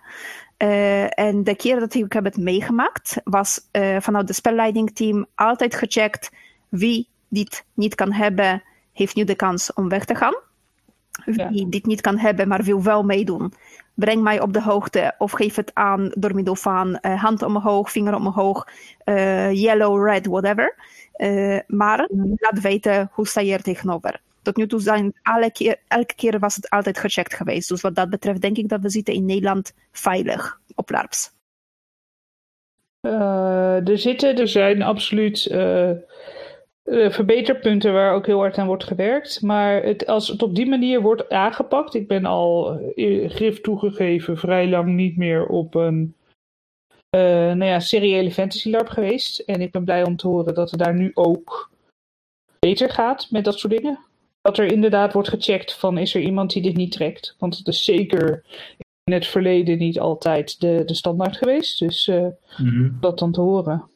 [SPEAKER 4] Uh, en de keer dat ik heb het meegemaakt, was vanuit het spelleidingteam altijd gecheckt wie dit niet kan hebben, heeft nu de kans om weg te gaan. Wie dit niet kan hebben, maar wil wel meedoen, breng mij op de hoogte of geef het aan door middel van uh, hand omhoog, vinger omhoog, yellow, red, whatever. Maar mm. laat weten hoe sta je er tegenover tot nu toe zijn alle keer, elke keer was het altijd gecheckt geweest. Dus wat dat betreft denk ik dat we zitten in Nederland veilig op LARPs.
[SPEAKER 3] Uh, er zitten, er zijn absoluut uh, verbeterpunten waar ook heel hard aan wordt gewerkt. Maar het, als het op die manier wordt aangepakt, ik ben al grif toegegeven vrij lang niet meer op een nou ja, seriële fantasy LARP geweest. En ik ben blij om te horen dat het daar nu ook beter gaat met dat soort dingen. Dat er inderdaad wordt gecheckt van is er iemand die dit niet trekt. Want het is zeker in het verleden niet altijd de, de standaard geweest. Dus uh, dat dan te horen.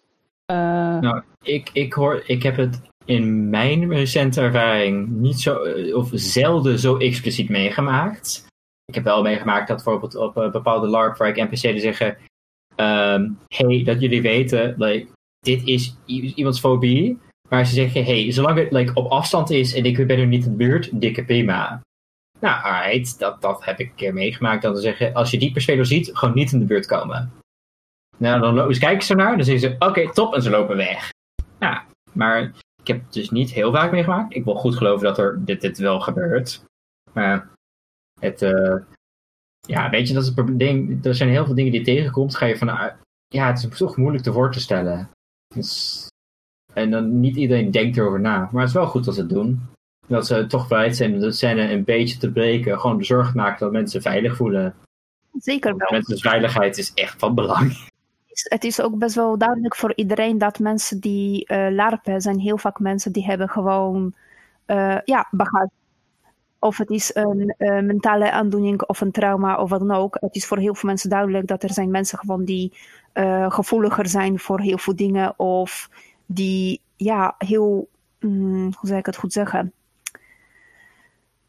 [SPEAKER 2] Uh, nou, ik, ik, hoor, ik heb het in mijn recente ervaring niet zo, of zelden zo expliciet meegemaakt. Ik heb wel meegemaakt dat bijvoorbeeld op een bepaalde LARP waar ik NPC'en zeggen: um, Hey, dat jullie weten, like, dit is iemands fobie. Maar ze zeggen: Hey, zolang het like, op afstand is en ik ben er niet in de buurt, dikke prima. Nou, alright, dat, dat heb ik een keer meegemaakt. Dan te zeggen: Als je die speler ziet, gewoon niet in de buurt komen. Nou, dan kijken ze naar, dan zeggen ze: Oké, top, en ze lopen weg. Ja, maar ik heb het dus niet heel vaak meegemaakt. Ik wil goed geloven dat er dit, dit wel gebeurt. Maar het, uh, ja, weet je, dat is het ding. Er zijn heel veel dingen die je tegenkomt. Ga je van, ja, het is toch moeilijk te voor te stellen. Dus, en dan niet iedereen denkt erover na. Maar het is wel goed dat ze het doen. Dat ze toch bereid zijn dat scène een beetje te breken. Gewoon de zorg maken dat mensen veilig voelen.
[SPEAKER 4] Zeker wel.
[SPEAKER 2] Mensen's veiligheid is echt van belang.
[SPEAKER 4] Het is ook best wel duidelijk voor iedereen dat mensen die uh, larpen zijn heel vaak mensen die hebben gewoon uh, ja, bagage of het is een uh, mentale aandoening of een trauma of wat dan ook. Het is voor heel veel mensen duidelijk dat er zijn mensen gewoon die uh, gevoeliger zijn voor heel veel dingen. Of die ja, heel, mm, hoe zou ik het goed zeggen?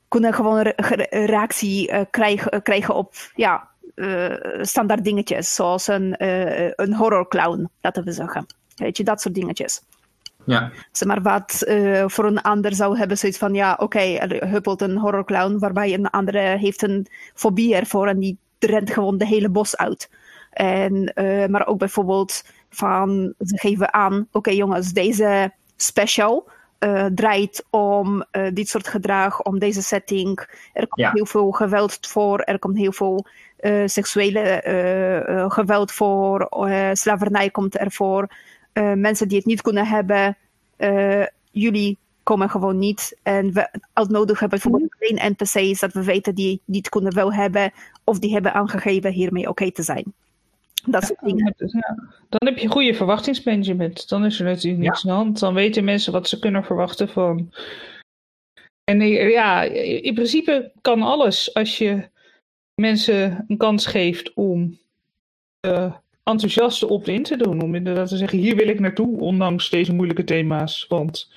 [SPEAKER 4] Kunnen gewoon een reactie uh, krijgen, krijgen op ja, standaard dingetjes. Zoals een, een horrorclown, laten we zeggen. Weet je, dat soort dingetjes.
[SPEAKER 2] Ja.
[SPEAKER 4] Zeg maar wat uh, voor een ander zou hebben zoiets van, ja, oké, okay, er huppelt een horrorclown, waarbij een andere heeft een fobie ervoor en die rent gewoon de hele bos uit. En, uh, maar ook bijvoorbeeld van, ze geven aan, oké okay, jongens, deze special uh, draait om dit soort gedrag, om deze setting. Er komt ja. heel veel geweld voor, er komt heel veel seksuele geweld voor, slavernij komt ervoor. Uh, mensen die het niet kunnen hebben, uh, jullie komen gewoon niet. En we uitnodigen bijvoorbeeld mhm. alleen NPC's dat we weten die, die het kunnen wel hebben, of die hebben aangegeven hiermee oké okay te zijn. Dat soort dingen.
[SPEAKER 3] Ja. Dan heb je goede verwachtingsmanagement. Dan is er natuurlijk niks aan de hand. Dan weten mensen wat ze kunnen verwachten van. En eh, ja, in principe kan alles als je mensen een kans geeft om uh, op in te doen. Om inderdaad te zeggen, hier wil ik naartoe, ondanks deze moeilijke thema's. Want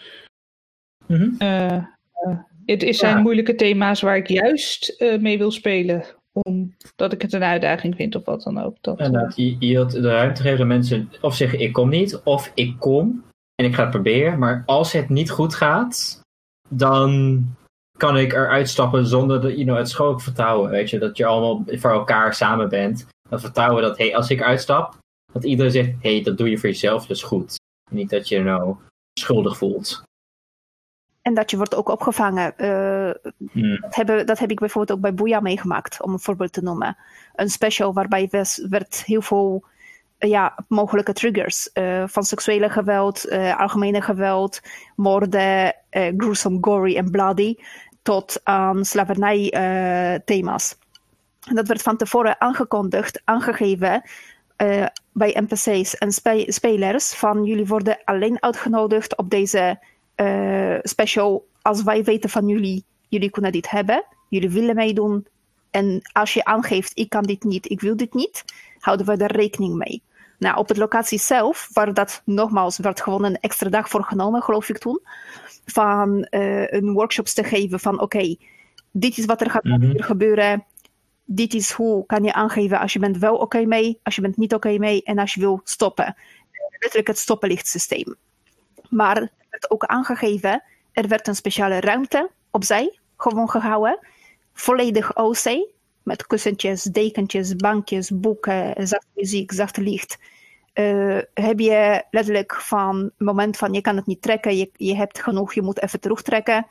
[SPEAKER 3] mm het is zijn moeilijke thema's waar ik juist uh, mee wil spelen. Omdat ik het een uitdaging vind of wat dan ook. Dat,
[SPEAKER 2] Inderdaad, je, je had de ruimte geven aan mensen of zeggen ik kom niet, of ik kom en ik ga het proberen. Maar als het niet goed gaat, dan kan ik eruit stappen zonder dat, you know, het schoon vertrouwen. Weet je, dat je allemaal voor elkaar samen bent dan vertrouwen dat, hey, als ik uitstap, dat iedereen zegt, hey, dat doe je voor jezelf, dat is goed. En niet dat je je nou schuldig voelt.
[SPEAKER 4] En dat je wordt ook opgevangen. Uh, dat, hebben, dat heb ik bijvoorbeeld ook bij Boeia meegemaakt, om een voorbeeld te noemen. Een special waarbij werd heel veel uh, ja, mogelijke triggers. Uh, van seksuele geweld, algemene geweld, moorden, gruesome, gory en bloody. Tot aan slavernij thema's. En dat werd van tevoren aangekondigd, aangegeven uh, bij NPC's en spe spelers. Van jullie worden alleen uitgenodigd op deze uh, special als wij weten van jullie, jullie kunnen dit hebben, jullie willen meedoen. En als je aangeeft, ik kan dit niet, ik wil dit niet, houden we daar rekening mee. Nou, op het locatie zelf, waar dat nogmaals, werd gewoon een extra dag voor genomen, geloof ik toen. Van uh, een workshops te geven van oké, dit is wat er gaat mm -hmm. gebeuren dit is hoe kan je aangeven als je bent wel oké mee, als je bent niet oké mee en als je wil stoppen. Letterlijk het stoppenlichtsysteem. Maar er werd ook aangegeven, er werd een speciale ruimte opzij gewoon gehouden. Volledig OC, met kussentjes, dekentjes, bankjes, boeken, zachte muziek, zachte licht. Uh, heb je letterlijk van het moment van je kan het niet trekken, je, je hebt genoeg, je moet even terugtrekken.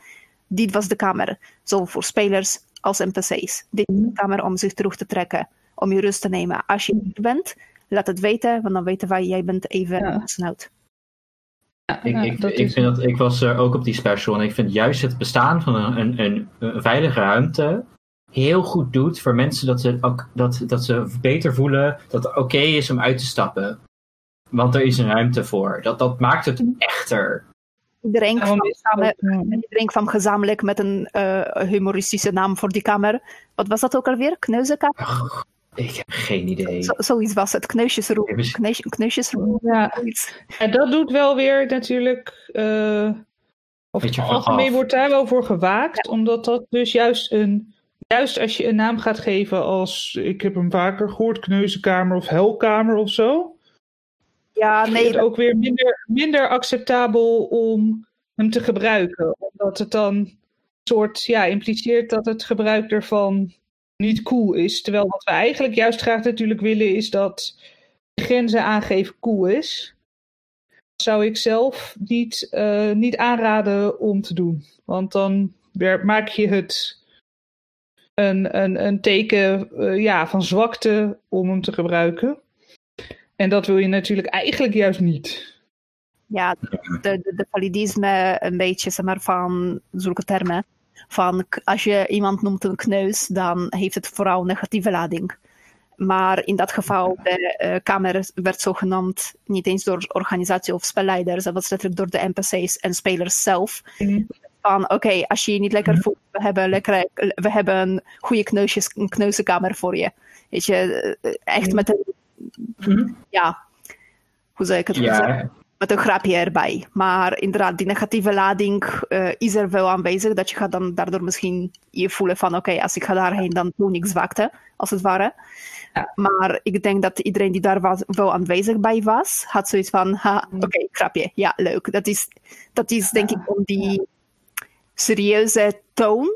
[SPEAKER 4] Dit was de kamer. Zo voor spelers als NPC's. Dit is de kamer om zich terug te trekken, om je rust te nemen. Als je hier bent, laat het weten, want dan weten wij, jij bent even ja. snout.
[SPEAKER 2] Ja, ik, ik, ik, vind dat, ik was er ook op die special en ik vind juist het bestaan van een, een, een, veilige ruimte heel goed doet voor mensen dat ze, ook, dat, dat ze beter voelen dat het oké is om uit te stappen. Want er is een ruimte voor. Dat, dat maakt het echter.
[SPEAKER 4] Iedereen kwam, gezamenlijk met een uh, humoristische naam voor die kamer. Wat was dat ook alweer? Kneuzenkamer?
[SPEAKER 2] ik heb geen idee.
[SPEAKER 4] zoiets was het. Kneusjesroom. Kneus, kneusjesroom.
[SPEAKER 3] Ja. En dat doet wel weer natuurlijk... Uh, of het algemeen wordt daar wel voor gewaakt. Omdat dat dus juist een... Juist als je een naam gaat geven als... Ik heb hem vaker gehoord. Kneuzenkamer of helkamer of zo
[SPEAKER 4] ja, nee.
[SPEAKER 3] Het ook weer minder, minder acceptabel om hem te gebruiken. Omdat het dan soort ja, impliceert dat het gebruik ervan niet cool is. Terwijl wat we eigenlijk juist graag natuurlijk willen is dat grenzen aangeven cool is. Dat zou ik zelf niet, uh, niet aanraden om te doen. Want dan maak je het een, een, een teken uh, ja, van zwakte om hem te gebruiken. En dat wil je natuurlijk eigenlijk juist niet.
[SPEAKER 4] Ja, de, de, de validisme een beetje zeg maar, van zulke termen. Van als je iemand noemt een kneus, dan heeft het vooral negatieve lading. Maar in dat geval, de uh, Kamer werd zo genoemd, niet eens door organisatie of spelleiders, dat was letterlijk door de NPC's en spelers zelf. Mhm. Van oké, als je je niet lekker mhm. voelt, we hebben, lekker, we hebben een goede kneusjes, een kneuzenkamer voor je. Weet je, eh, echt mhm. met een. Ja, hoe zou ik het zeggen? Met een grapje erbij. Maar inderdaad, die negatieve lading uh, is er wel aanwezig. Dat je gaat dan daardoor misschien je voelen van oké, als ik ga daarheen, dan doe ik zwakte, als het ware. Ja. Maar ik denk dat iedereen die daar was, wel aanwezig bij was, had zoiets van, ha, mhm. oké, okay, grapje, ja, leuk. Dat is, dat is denk ik om die serieuze toon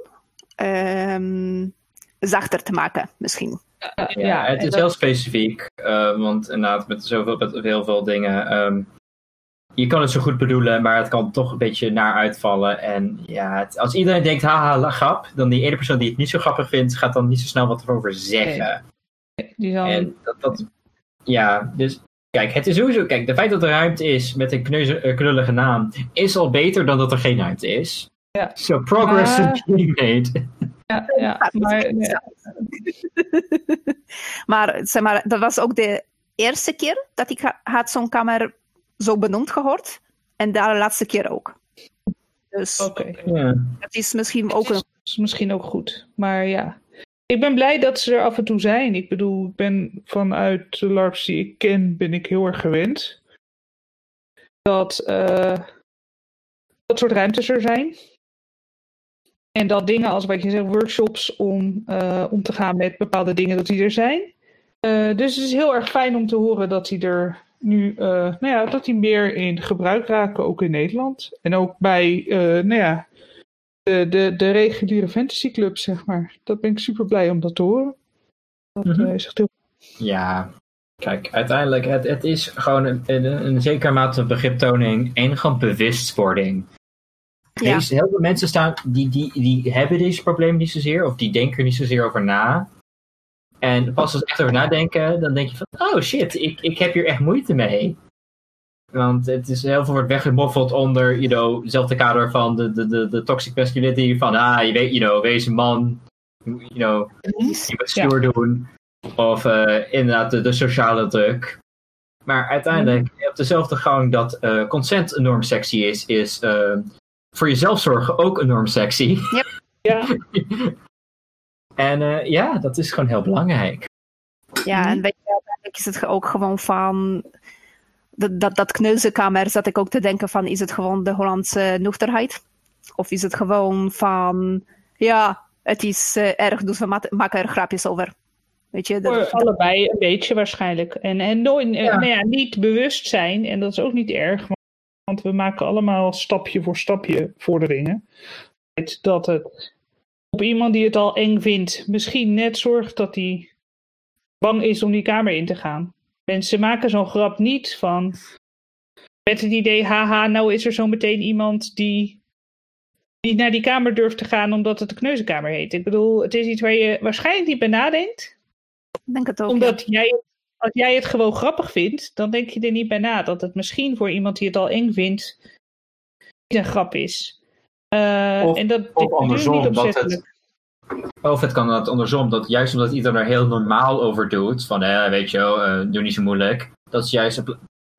[SPEAKER 4] um, zachter te maken, misschien
[SPEAKER 2] ja, het is heel specifiek. Uh, want inderdaad, met zoveel met heel veel dingen. Um, je kan het zo goed bedoelen, maar het kan toch een beetje naar uitvallen. En ja, het, als iedereen denkt, haha, grap, dan die ene persoon die het niet zo grappig vindt, gaat dan niet zo snel wat erover zeggen. Nee. En dat, dat, ja, dus kijk, het is sowieso, kijk, de feit dat er ruimte is met een kneuze, uh, knullige naam, is al beter dan dat er geen ruimte is. Ja. So progress is being made.
[SPEAKER 3] Ja, ja, maar,
[SPEAKER 4] maar, zeg maar, dat was ook de eerste keer dat ik had zo'n kamer zo benoemd gehoord. En de laatste keer ook. Dus
[SPEAKER 3] okay.
[SPEAKER 4] het is misschien ook een...
[SPEAKER 3] is misschien ook goed. Maar ja. Ik ben blij dat ze er af en toe zijn. Ik bedoel, ik ben vanuit de LARPs die ik ken, ben ik heel erg gewend. Dat uh, dat soort ruimtes er zijn. En dat dingen als wat je zegt, workshops om uh, om te gaan met bepaalde dingen, dat die er zijn. Uh, dus het is heel erg fijn om te horen dat die er nu, uh, nou ja, dat die meer in gebruik raken, ook in Nederland. En ook bij, nou ja, de, de, de reguliere fantasyclubs, zeg maar. Dat ben ik super blij om dat te horen. Dat mm -hmm. is echt heel...
[SPEAKER 2] Ja, Kijk, uiteindelijk, het, het is gewoon een, een, een zekere mate begriptoning en gewoon bewustwording. Ja. heel veel mensen staan, die, die, die hebben deze problemen niet zozeer, of die denken er niet zozeer over na. En pas als ze echt over nadenken, dan denk je van, oh shit, ik, ik heb hier echt moeite mee. Want het is heel veel wordt weggemoffeld onder, you know, hetzelfde kader van de, de, de, de toxic masculinity. Van, ah, je weet, you know, wees een man. You know, je moet stoer doen. Of uh, inderdaad de, de, sociale druk. Maar uiteindelijk, mm. op dezelfde gang dat uh, consent enorm sexy is, is uh, voor jezelf zorgen ook enorm sexy.
[SPEAKER 4] Yep.
[SPEAKER 3] Ja.
[SPEAKER 2] en uh, ja, dat is gewoon heel belangrijk.
[SPEAKER 4] Ja, en weet je, uiteindelijk is het ook gewoon van. Dat, dat, dat kneuzenkamer zat ik ook te denken van, is het gewoon de Hollandse nuchterheid? Of is het gewoon van, ja, het is uh, erg, dus we maken er grapjes over. Weet je,
[SPEAKER 3] dat, allebei een beetje waarschijnlijk. En, en nooit, ja. Nou ja, niet bewust zijn, en dat is ook niet erg, want we maken allemaal stapje voor stapje vorderingen. Dat het op iemand die het al eng vindt, misschien net zorgt dat hij bang is om die kamer in te gaan. Mensen maken zo'n grap niet van met het idee, haha, nou is er zo meteen iemand die niet naar die kamer durft te gaan omdat het de kneuzenkamer heet. Ik bedoel, het is iets waar je waarschijnlijk niet bij nadenkt.
[SPEAKER 4] Denk het ook,
[SPEAKER 3] omdat jij als jij het gewoon grappig vindt, dan denk je er niet bij na dat het misschien voor iemand die het al eng vindt, niet een grap is. Uh,
[SPEAKER 2] of,
[SPEAKER 3] en dat,
[SPEAKER 2] of andersom, dat het, Of het kan het andersom, dat juist omdat iedereen er heel normaal over doet, van eh, weet je uh, doe niet zo moeilijk, dat, is juist,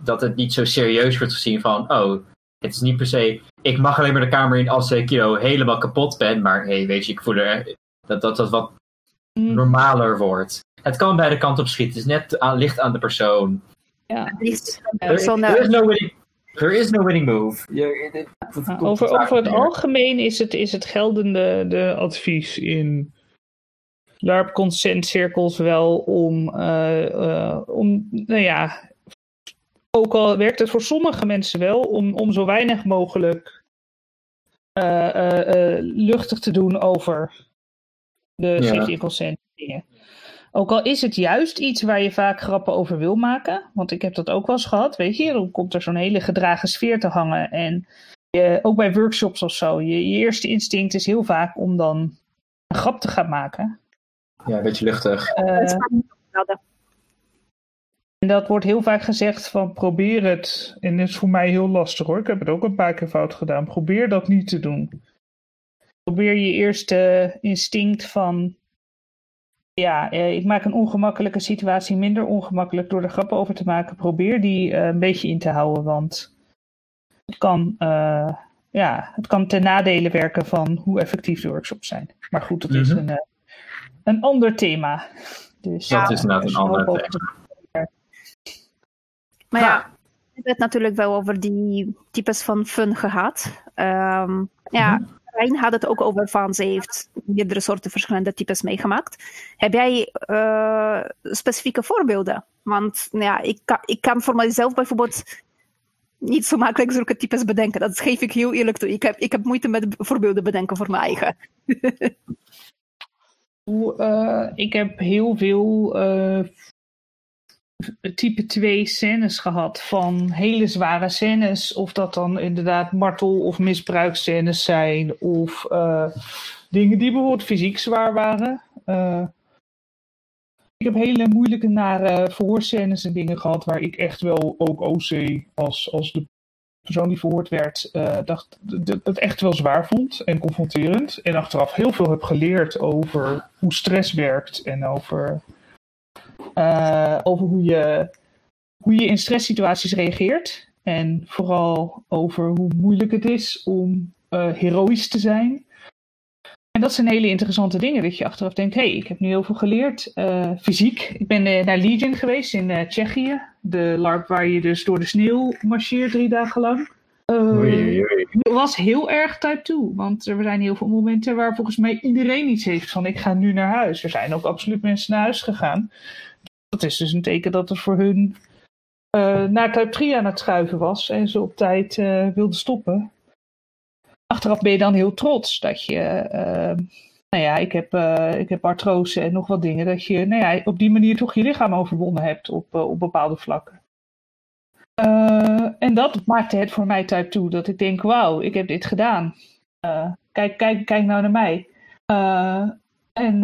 [SPEAKER 2] dat het niet zo serieus wordt gezien van, oh, het is niet per se, ik mag alleen maar de kamer in als ik you helemaal kapot ben, maar hey, weet je, ik voel er, dat dat, dat wat. Normaler wordt. Het kan beide kanten op schieten, het is net aan, ligt aan de persoon.
[SPEAKER 4] Ja.
[SPEAKER 2] Er, is no winning, there is no winning move.
[SPEAKER 3] over, over het algemeen is het, is het geldende de advies in LARP consentcirkels wel om, uh, uh, om, nou ja, ook al werkt het voor sommige mensen wel, om, om zo weinig mogelijk uh, luchtig te doen over de ja. safety consent dingen. Ook al is het juist iets waar je vaak grappen over wil maken. Want ik heb dat ook wel eens gehad. Weet je, dan komt er zo'n hele gedragen sfeer te hangen. En je, ook bij workshops of zo. Je, je eerste instinct is heel vaak om dan een grap te gaan maken.
[SPEAKER 2] Ja, een beetje luchtig.
[SPEAKER 3] Uh, en dat wordt heel vaak gezegd van probeer het. En dat is voor mij heel lastig hoor. Ik heb het ook een paar keer fout gedaan. Probeer dat niet te doen. Probeer je eerste instinct van ja, eh, ik maak een ongemakkelijke situatie minder ongemakkelijk door er grappen over te maken. Probeer die uh, een beetje in te houden, want het kan, uh, ja, het kan ten nadele werken van hoe effectief de workshops zijn. Maar goed, dat is mhm. een, een ander thema. Dus,
[SPEAKER 2] dat is inderdaad een ander thema.
[SPEAKER 4] Maar ja, we hebben het natuurlijk wel over die types van fun gehad. Um, ja, mm Rijn had het ook over van, ze heeft meerdere soorten verschillende types meegemaakt. Heb jij uh, specifieke voorbeelden? Want nou ja, ik, kan, ik kan voor mezelf bijvoorbeeld niet zo makkelijk zulke types bedenken. Dat geef ik heel eerlijk toe. Ik heb, ik heb moeite met voorbeelden bedenken voor mijn eigen.
[SPEAKER 3] uh, ik heb heel veel uh, type 2 scènes gehad van hele zware scènes. Of dat dan inderdaad martel- of misbruikscènes zijn. Of uh, dingen die bijvoorbeeld fysiek zwaar waren. Uh, ik heb hele moeilijke, nare verhoorscènes en dingen gehad waar ik echt wel ook OC als, als de persoon die verhoord werd, uh, dacht dat het echt wel zwaar vond en confronterend. En achteraf heel veel heb geleerd over hoe stress werkt en over uh, over hoe je, hoe je in stresssituaties reageert. En vooral over hoe moeilijk het is om uh, heroïs te zijn. En dat zijn hele interessante dingen. Dat je achteraf denkt: hé, hey, ik heb nu heel veel geleerd. Uh, fysiek. Ik ben naar Legion geweest in Tsjechië. De LARP waar je dus door de sneeuw marcheert drie dagen lang. Het was heel erg type 2. Want er zijn heel veel momenten waar volgens mij iedereen iets heeft van: ik ga nu naar huis. Er zijn ook absoluut mensen naar huis gegaan. Dat is dus een teken dat het voor hun uh, naar type 3 aan het schuiven was en ze op tijd uh, wilden stoppen. Achteraf ben je dan heel trots dat je, uh, nou ja, ik heb, ik heb artrose en nog wat dingen, dat je nou ja, op die manier toch je lichaam overwonnen hebt op, op bepaalde vlakken. en dat maakte het voor mij type 2, dat ik denk, wauw, ik heb dit gedaan. kijk, kijk, kijk nou naar mij. en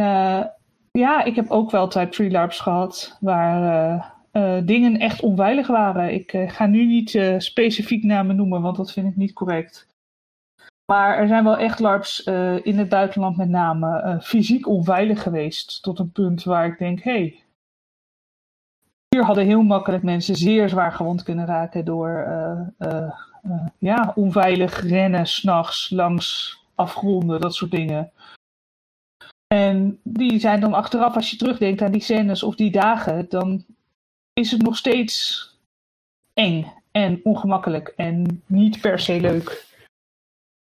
[SPEAKER 3] ja, ik heb ook wel type 3 LARPs gehad waar uh, uh, dingen echt onveilig waren. Ik uh, ga nu niet specifiek namen noemen, want dat vind ik niet correct. Maar er zijn wel echt LARPs in het buitenland met name fysiek onveilig geweest. Tot een punt waar ik denk, hé, hey, hier hadden heel makkelijk mensen zeer zwaar gewond kunnen raken door ja, onveilig rennen s'nachts langs afgronden, dat soort dingen. En die zijn dan achteraf, als je terugdenkt aan die scènes of die dagen, dan is het nog steeds eng en ongemakkelijk en niet per se leuk.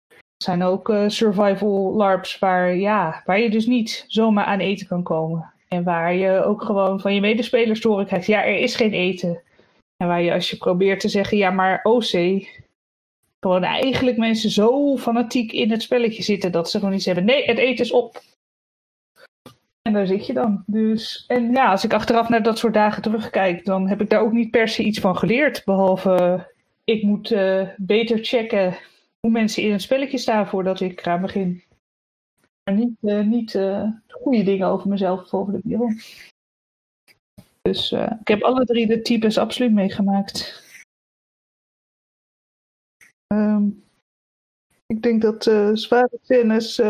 [SPEAKER 3] Er zijn ook uh, survival LARPs waar, ja, waar je dus niet zomaar aan eten kan komen. En waar je ook gewoon van je medespelers horen krijgt, ja, er is geen eten. En waar je als je probeert te zeggen, ja, maar OC, gewoon eigenlijk mensen zo fanatiek in het spelletje zitten dat ze gewoon iets hebben. Nee, het eten is op. En daar zit je dan. Dus, en ja, als ik achteraf naar dat soort dagen terugkijk, dan heb ik daar ook niet per se iets van geleerd. Behalve, ik moet uh, beter checken hoe mensen in het spelletje staan voordat ik eraan begin. Maar niet, uh, niet uh, goede dingen over mezelf of over de wereld. Dus ik heb alle drie de types absoluut meegemaakt. Um, ik denk dat zware scènes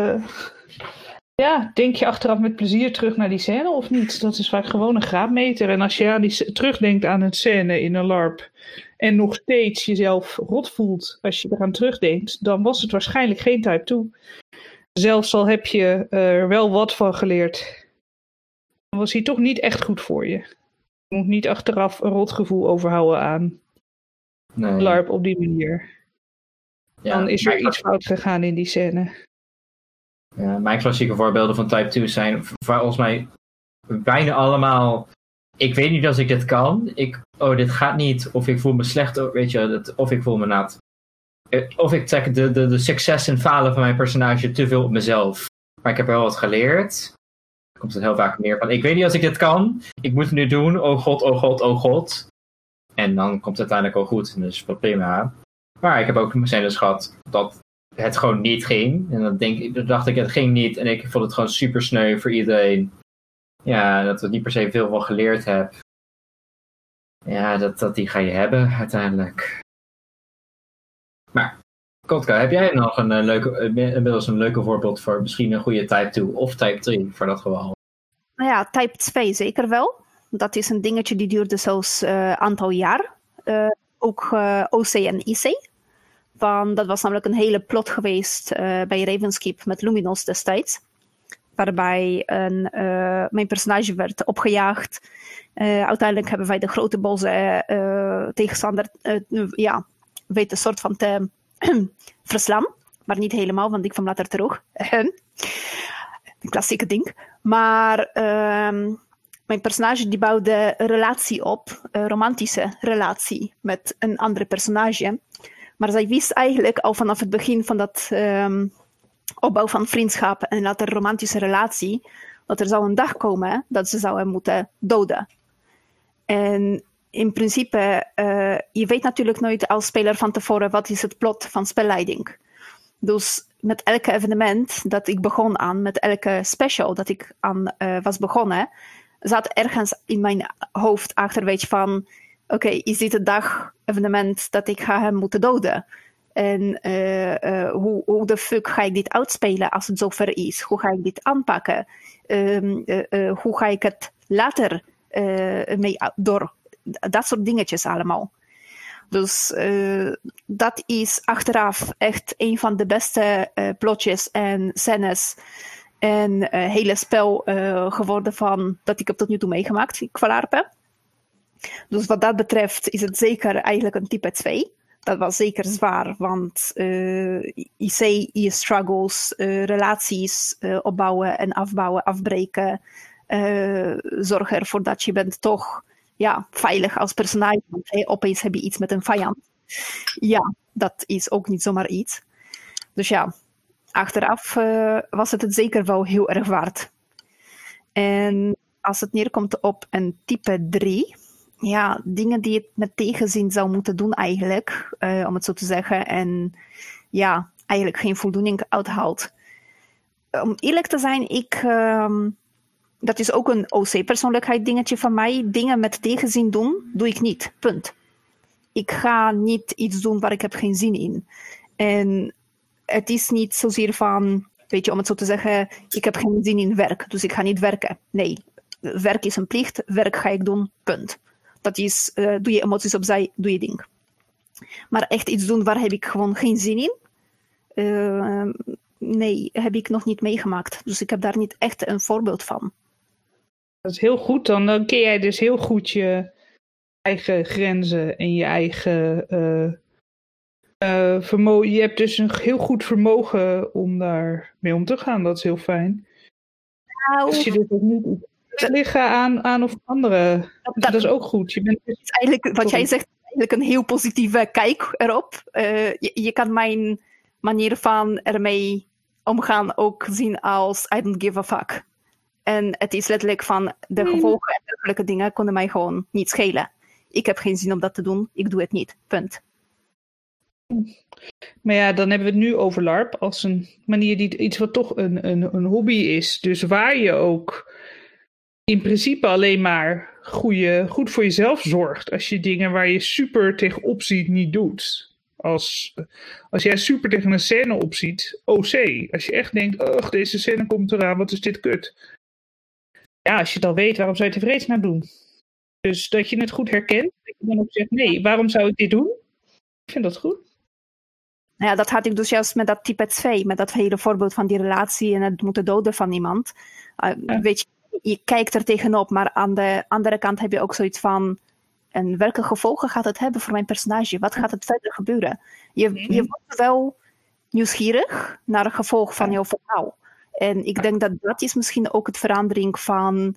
[SPEAKER 3] Ja, denk je achteraf met plezier terug naar die scène of niet? Dat is vaak gewoon een graadmeter. En als je aan die, terugdenkt aan een scène in een LARP en nog steeds jezelf rot voelt als je eraan terugdenkt, dan was het waarschijnlijk geen Type 2. Zelfs al heb je er wel wat van geleerd, dan was hij toch niet echt goed voor je. Je moet niet achteraf een rotgevoel overhouden aan nee. LARP op die manier. Ja, dan is er iets fout gegaan in die scène.
[SPEAKER 2] Ja, mijn klassieke voorbeelden van Type 2 zijn volgens mij bijna allemaal. Ik weet niet als ik dit kan. Ik, oh, dit gaat niet. Of ik voel me slecht. Weet je, of ik voel me nat. Eh, of ik trek de, de, de succes en falen van mijn personage te veel op mezelf. Maar ik heb wel wat geleerd. Komt het heel vaak meer van. Ik weet niet als ik dit kan. Ik moet het nu doen. Oh god, oh god, oh god. En dan komt het uiteindelijk al goed. Dus prima. Maar ik heb ook scènes gehad dat het gewoon niet ging. En dan, denk, dacht ik, het ging niet. En ik vond het gewoon super sneu voor iedereen. Ja, dat ik niet per se veel van geleerd heb. Ja, dat, dat die ga je hebben uiteindelijk. Maar, Kotka, heb jij nog een, uh, leuke, inmiddels een leuke voorbeeld voor misschien een goede Type 2 of Type 3 voor dat geval?
[SPEAKER 4] Nou ja, Type 2 zeker wel. Dat is een dingetje die duurde zelfs een uh, aantal jaar. Uh, ook OC en IC dat was namelijk een hele plot geweest uh, bij Ravenskeep met Luminos destijds. Waarbij een, uh, mijn personage werd opgejaagd. Uh, uiteindelijk hebben wij de grote boze tegenstander ja, weet een soort van te verslaan. Maar niet helemaal, want ik kwam later terug. een klassieke ding. Maar ehm, mijn personage die bouwde relatie op, een romantische relatie met een andere personage. Maar zij wist eigenlijk al vanaf het begin van dat ehm, opbouw van vriendschap en later romantische relatie, dat er zou een dag komen dat ze zou hem moeten doden. En in principe, uh, je weet natuurlijk nooit als speler van tevoren wat is het plot van spelleiding. Dus met elke evenement dat ik begon aan, met elke special dat ik aan uh, was begonnen, zat ergens in mijn hoofd achter, weet je, van oké, is dit het dag evenement dat ik ga hem moeten doden? En uh, uh, hoe, hoe de fuck ga ik dit uitspelen als het zover is? Hoe ga ik dit aanpakken? Um, uh, hoe ga ik het later mee door? Dat soort dingetjes allemaal. Dus dat is achteraf echt een van de beste plotjes en scènes en hele spel geworden van dat ik heb tot nu toe meegemaakt qua LARPen. Dus wat dat betreft is het zeker eigenlijk een type 2. Dat was zeker zwaar, want uh, eh, je struggles, uh, relaties uh, opbouwen en afbouwen, afbreken. zorgen ervoor dat je bent toch ja, veilig als personage. Want opeens heb je iets met een vijand. Ja, dat is ook niet zomaar iets. Dus ja, achteraf was het het zeker wel heel erg waard. En als het neerkomt op een type 3, ja, dingen die het met tegenzin zou moeten doen eigenlijk, uh, om het zo te zeggen. En ja, eigenlijk geen voldoening uithaalt. Om eerlijk te zijn, ik, uh, dat is ook een OC-persoonlijkheid dingetje van mij. Dingen met tegenzin doen, doe ik niet. Punt. Ik ga niet iets doen waar ik heb geen zin in. En het is niet zozeer van, weet je, om het zo te zeggen, ik heb geen zin in werk, dus ik ga niet werken. Nee, werk is een plicht, werk ga ik doen, punt. Dat is, uh, doe je emoties opzij, doe je ding. Maar echt iets doen waar heb ik gewoon geen zin in. Uh, nee, heb ik nog niet meegemaakt. Dus ik heb daar niet echt een voorbeeld van.
[SPEAKER 3] Dat is heel goed. Dan, dan ken jij dus heel goed je eigen grenzen en je eigen uh, uh, vermogen. Je hebt dus een heel goed vermogen om daar mee om te gaan. Dat is heel fijn. Nou, Als je dit ook niet liggen aan, aan of anderen. Dat, is ook goed. Je bent
[SPEAKER 4] eigenlijk, wat jij zegt, eigenlijk een heel positieve kijk erop. Uh, je, je, kan mijn manier van ermee omgaan ook zien als I don't give a fuck. En het is letterlijk van de hmm. gevolgen en dergelijke dingen konden mij gewoon niet schelen. Ik heb geen zin om dat te doen, ik doe het niet. Punt.
[SPEAKER 3] Maar ja, dan hebben we het nu over LARP als een manier die iets wat toch een, een, een hobby is. Dus waar je ook in principe alleen maar goede, goed voor jezelf zorgt. Als je dingen waar je super tegenop ziet niet doet. Als, als jij super tegen een scène opziet, OC. Als je echt denkt, ugh, deze scène komt eraan, wat is dit kut. Ja, als je het al weet, waarom zou je het in vredesnaam doen? Dus dat je het goed herkent, dat je dan ook zegt, nee, waarom zou ik dit doen? Ik vind dat goed.
[SPEAKER 4] Nou ja, dat had ik dus juist met dat type 2, met dat hele voorbeeld van die relatie en het moeten doden van iemand. Uh, Weet je, je kijkt er tegenop, maar aan de andere kant heb je ook zoiets van, en welke gevolgen gaat het hebben voor mijn personage? Wat gaat het verder gebeuren? Je, mhm. je wordt wel nieuwsgierig naar het gevolg van jouw verhaal. En ik denk dat dat is misschien ook het verandering van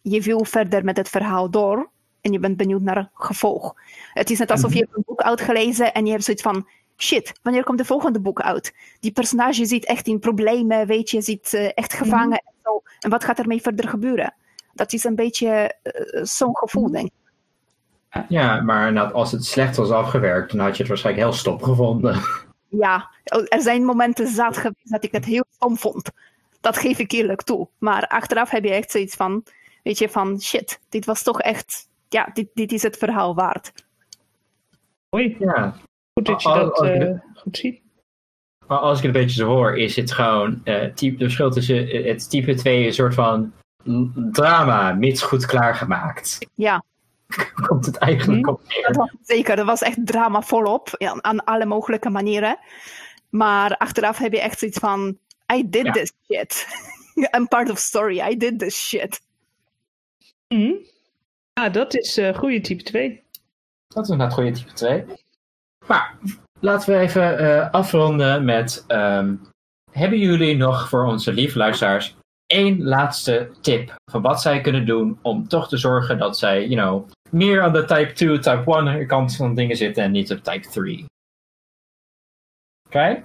[SPEAKER 4] je wil verder met het verhaal door en je bent benieuwd naar het gevolg. Het is net alsof mhm. je een boek uitgelezen en je hebt zoiets van shit, wanneer komt de volgende boek uit? Die personage zit echt in problemen, weet je, zit uh, echt mhm. gevangen en zo. En wat gaat ermee verder gebeuren? Dat is een beetje uh, zo'n gevoel, denk ik.
[SPEAKER 2] Ja, maar als het slecht was afgewerkt, dan had je het waarschijnlijk heel stop gevonden.
[SPEAKER 4] Ja, er zijn momenten zat geweest dat ik het heel stom vond. Dat geef ik eerlijk toe. Maar achteraf heb je echt zoiets van, weet je, van shit, dit was toch echt, ja, dit, dit is het verhaal waard.
[SPEAKER 3] Mooi. Ja. Goed dat je dat uh, goed ziet.
[SPEAKER 2] Maar als ik het een beetje zo hoor, is het gewoon uh, type, de verschil tussen eh, het type 2 een soort van drama, mits goed klaargemaakt.
[SPEAKER 4] Ja.
[SPEAKER 2] Komt het eigenlijk hm? op
[SPEAKER 4] Dat was, zeker, dat was echt drama volop, ja, aan alle mogelijke manieren. Maar achteraf heb je echt zoiets van, I did this shit. I'm part of story, I did this shit.
[SPEAKER 3] Hm? Ah, dat is uh, goede type 2.
[SPEAKER 2] Dat is inderdaad goede type 2. Maar laten we even uh, afronden met: um, hebben jullie nog voor onze lieve luisteraars één laatste tip van wat zij kunnen doen om toch te zorgen dat zij, you know, meer aan de type 2, type 1 kant van dingen zitten en niet op type 3? Oké?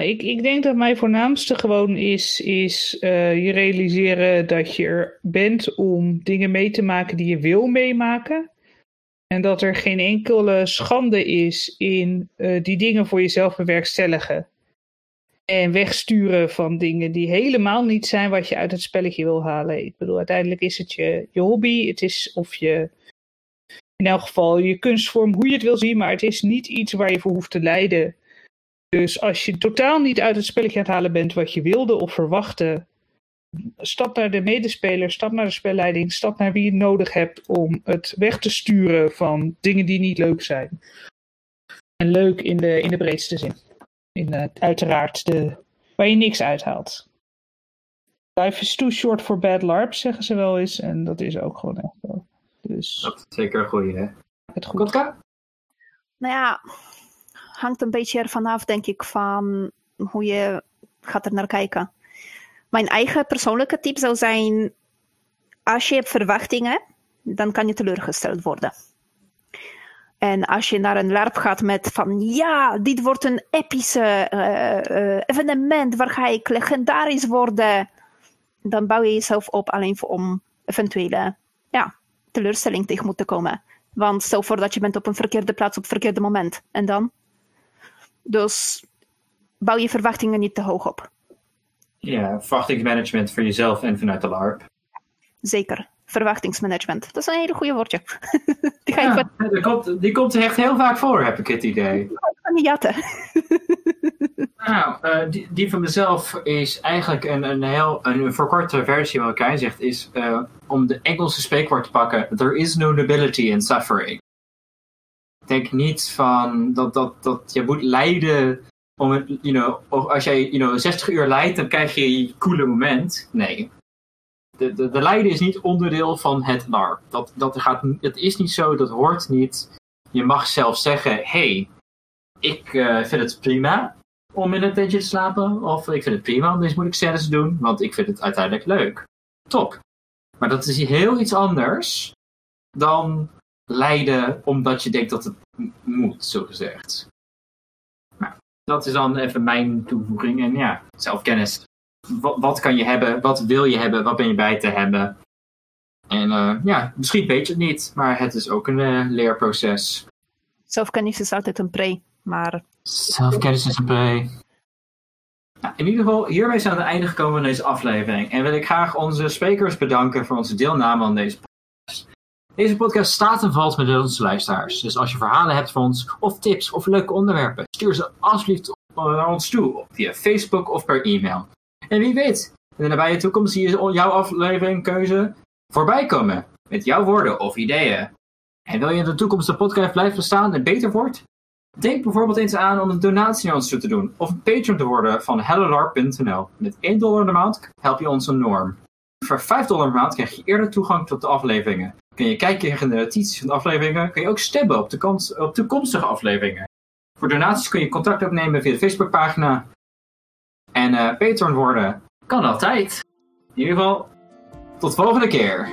[SPEAKER 3] ik, ik denk dat mijn voornaamste gewoon is, is uh, je realiseren dat je er bent om dingen mee te maken die je wil meemaken. En dat er geen enkele schande is in uh, die dingen voor jezelf bewerkstelligen. En wegsturen van dingen die helemaal niet zijn wat je uit het spelletje wil halen. Ik bedoel, uiteindelijk is het je, je hobby. Het is of je, in elk geval, je kunstvorm, hoe je het wil zien. Maar het is niet iets waar je voor hoeft te lijden. Dus als je totaal niet uit het spelletje aan het halen bent wat je wilde of verwachtte, stap naar de medespeler, stap naar de spelleiding, stap naar wie je nodig hebt om het weg te sturen van dingen die niet leuk zijn. En leuk in de, in de breedste zin. In uh, uiteraard de, waar je niks uithaalt. Life is too short for bad LARP, zeggen ze wel eens. En dat is ook gewoon echt zo. Dus...
[SPEAKER 2] Dat is zeker een goeie, hè?
[SPEAKER 3] Het goed. kan.
[SPEAKER 4] Nou ja, hangt een beetje ervan af, denk ik, van hoe je gaat er naar kijken. Mijn eigen persoonlijke tip zou zijn: als je hebt verwachtingen, dan kan je teleurgesteld worden. En als je naar een LARP gaat met van ja, dit wordt een epische uh, uh, evenement, waar ga ik legendarisch worden, dan bouw je jezelf op alleen voor om eventuele ja, teleurstelling tegen moeten komen. Want stel voor dat je bent op een verkeerde plaats op het verkeerde moment. En dan? Dus bouw je verwachtingen niet te hoog op.
[SPEAKER 2] Ja, verwachtingsmanagement voor jezelf en vanuit de LARP.
[SPEAKER 4] Zeker. Verwachtingsmanagement. Dat is een hele goede woordje.
[SPEAKER 2] die, ga ja, die, komt, die komt echt heel vaak voor, heb ik het idee.
[SPEAKER 4] Van die jatten.
[SPEAKER 2] nou, uh, die, die, van mezelf is eigenlijk een, een heel een verkorte versie wat elkaar zegt, is uh, om de Engelse spreekwoord te pakken: There is no nobility in suffering. Ik denk niet van dat, dat, dat je moet lijden om you know, als jij you know, 60 uur lijdt, dan krijg je je coole moment. Nee. De, de, de lijden is niet onderdeel van het LARP. Dat, dat gaat, het is niet zo, dat hoort niet. Je mag zelf zeggen, hey, ik uh, vind het prima om in een tentje te slapen. Of ik vind het prima om deze moeilijke scènes te doen, want ik vind het uiteindelijk leuk. Top. Maar dat is heel iets anders dan lijden omdat je denkt dat het moet, zo gezegd. Dat is dan even mijn toevoeging. En ja, zelfkennis. Wat, wat kan je hebben? Wat wil je hebben? Wat ben je bij te hebben? En uh, ja, misschien weet je het niet, maar het is ook een uh, leerproces.
[SPEAKER 4] Zelfkennis is altijd een pre, maar...
[SPEAKER 2] Zelfkennis is een pre. Nou, in ieder geval, hierbij zijn we aan het einde gekomen van deze aflevering. En wil ik graag onze sprekers bedanken voor onze deelname aan deze podcast. Deze podcast staat en valt met onze luisteraars. Dus als je verhalen hebt van ons, of tips of leuke onderwerpen, stuur ze alsjeblieft naar ons toe via Facebook of per e-mail. En wie weet, in de nabije toekomst zie je jouw aflevering keuze voorbij komen met jouw woorden of ideeën. En wil je in de toekomst de podcast blijven bestaan en beter wordt? Denk bijvoorbeeld eens aan om een donatie naar ons toe te doen of een patron te worden van hellolarp.nl. Met 1 dollar de maand help je ons enorm. Voor 5 dollar per maand krijg je eerder toegang tot de afleveringen. Kun je kijken in de notities van de afleveringen, kun je ook stemmen op, de op toekomstige afleveringen. Voor donaties kun je contact opnemen via de Facebookpagina. En uh, worden kan altijd. In ieder geval, tot volgende keer.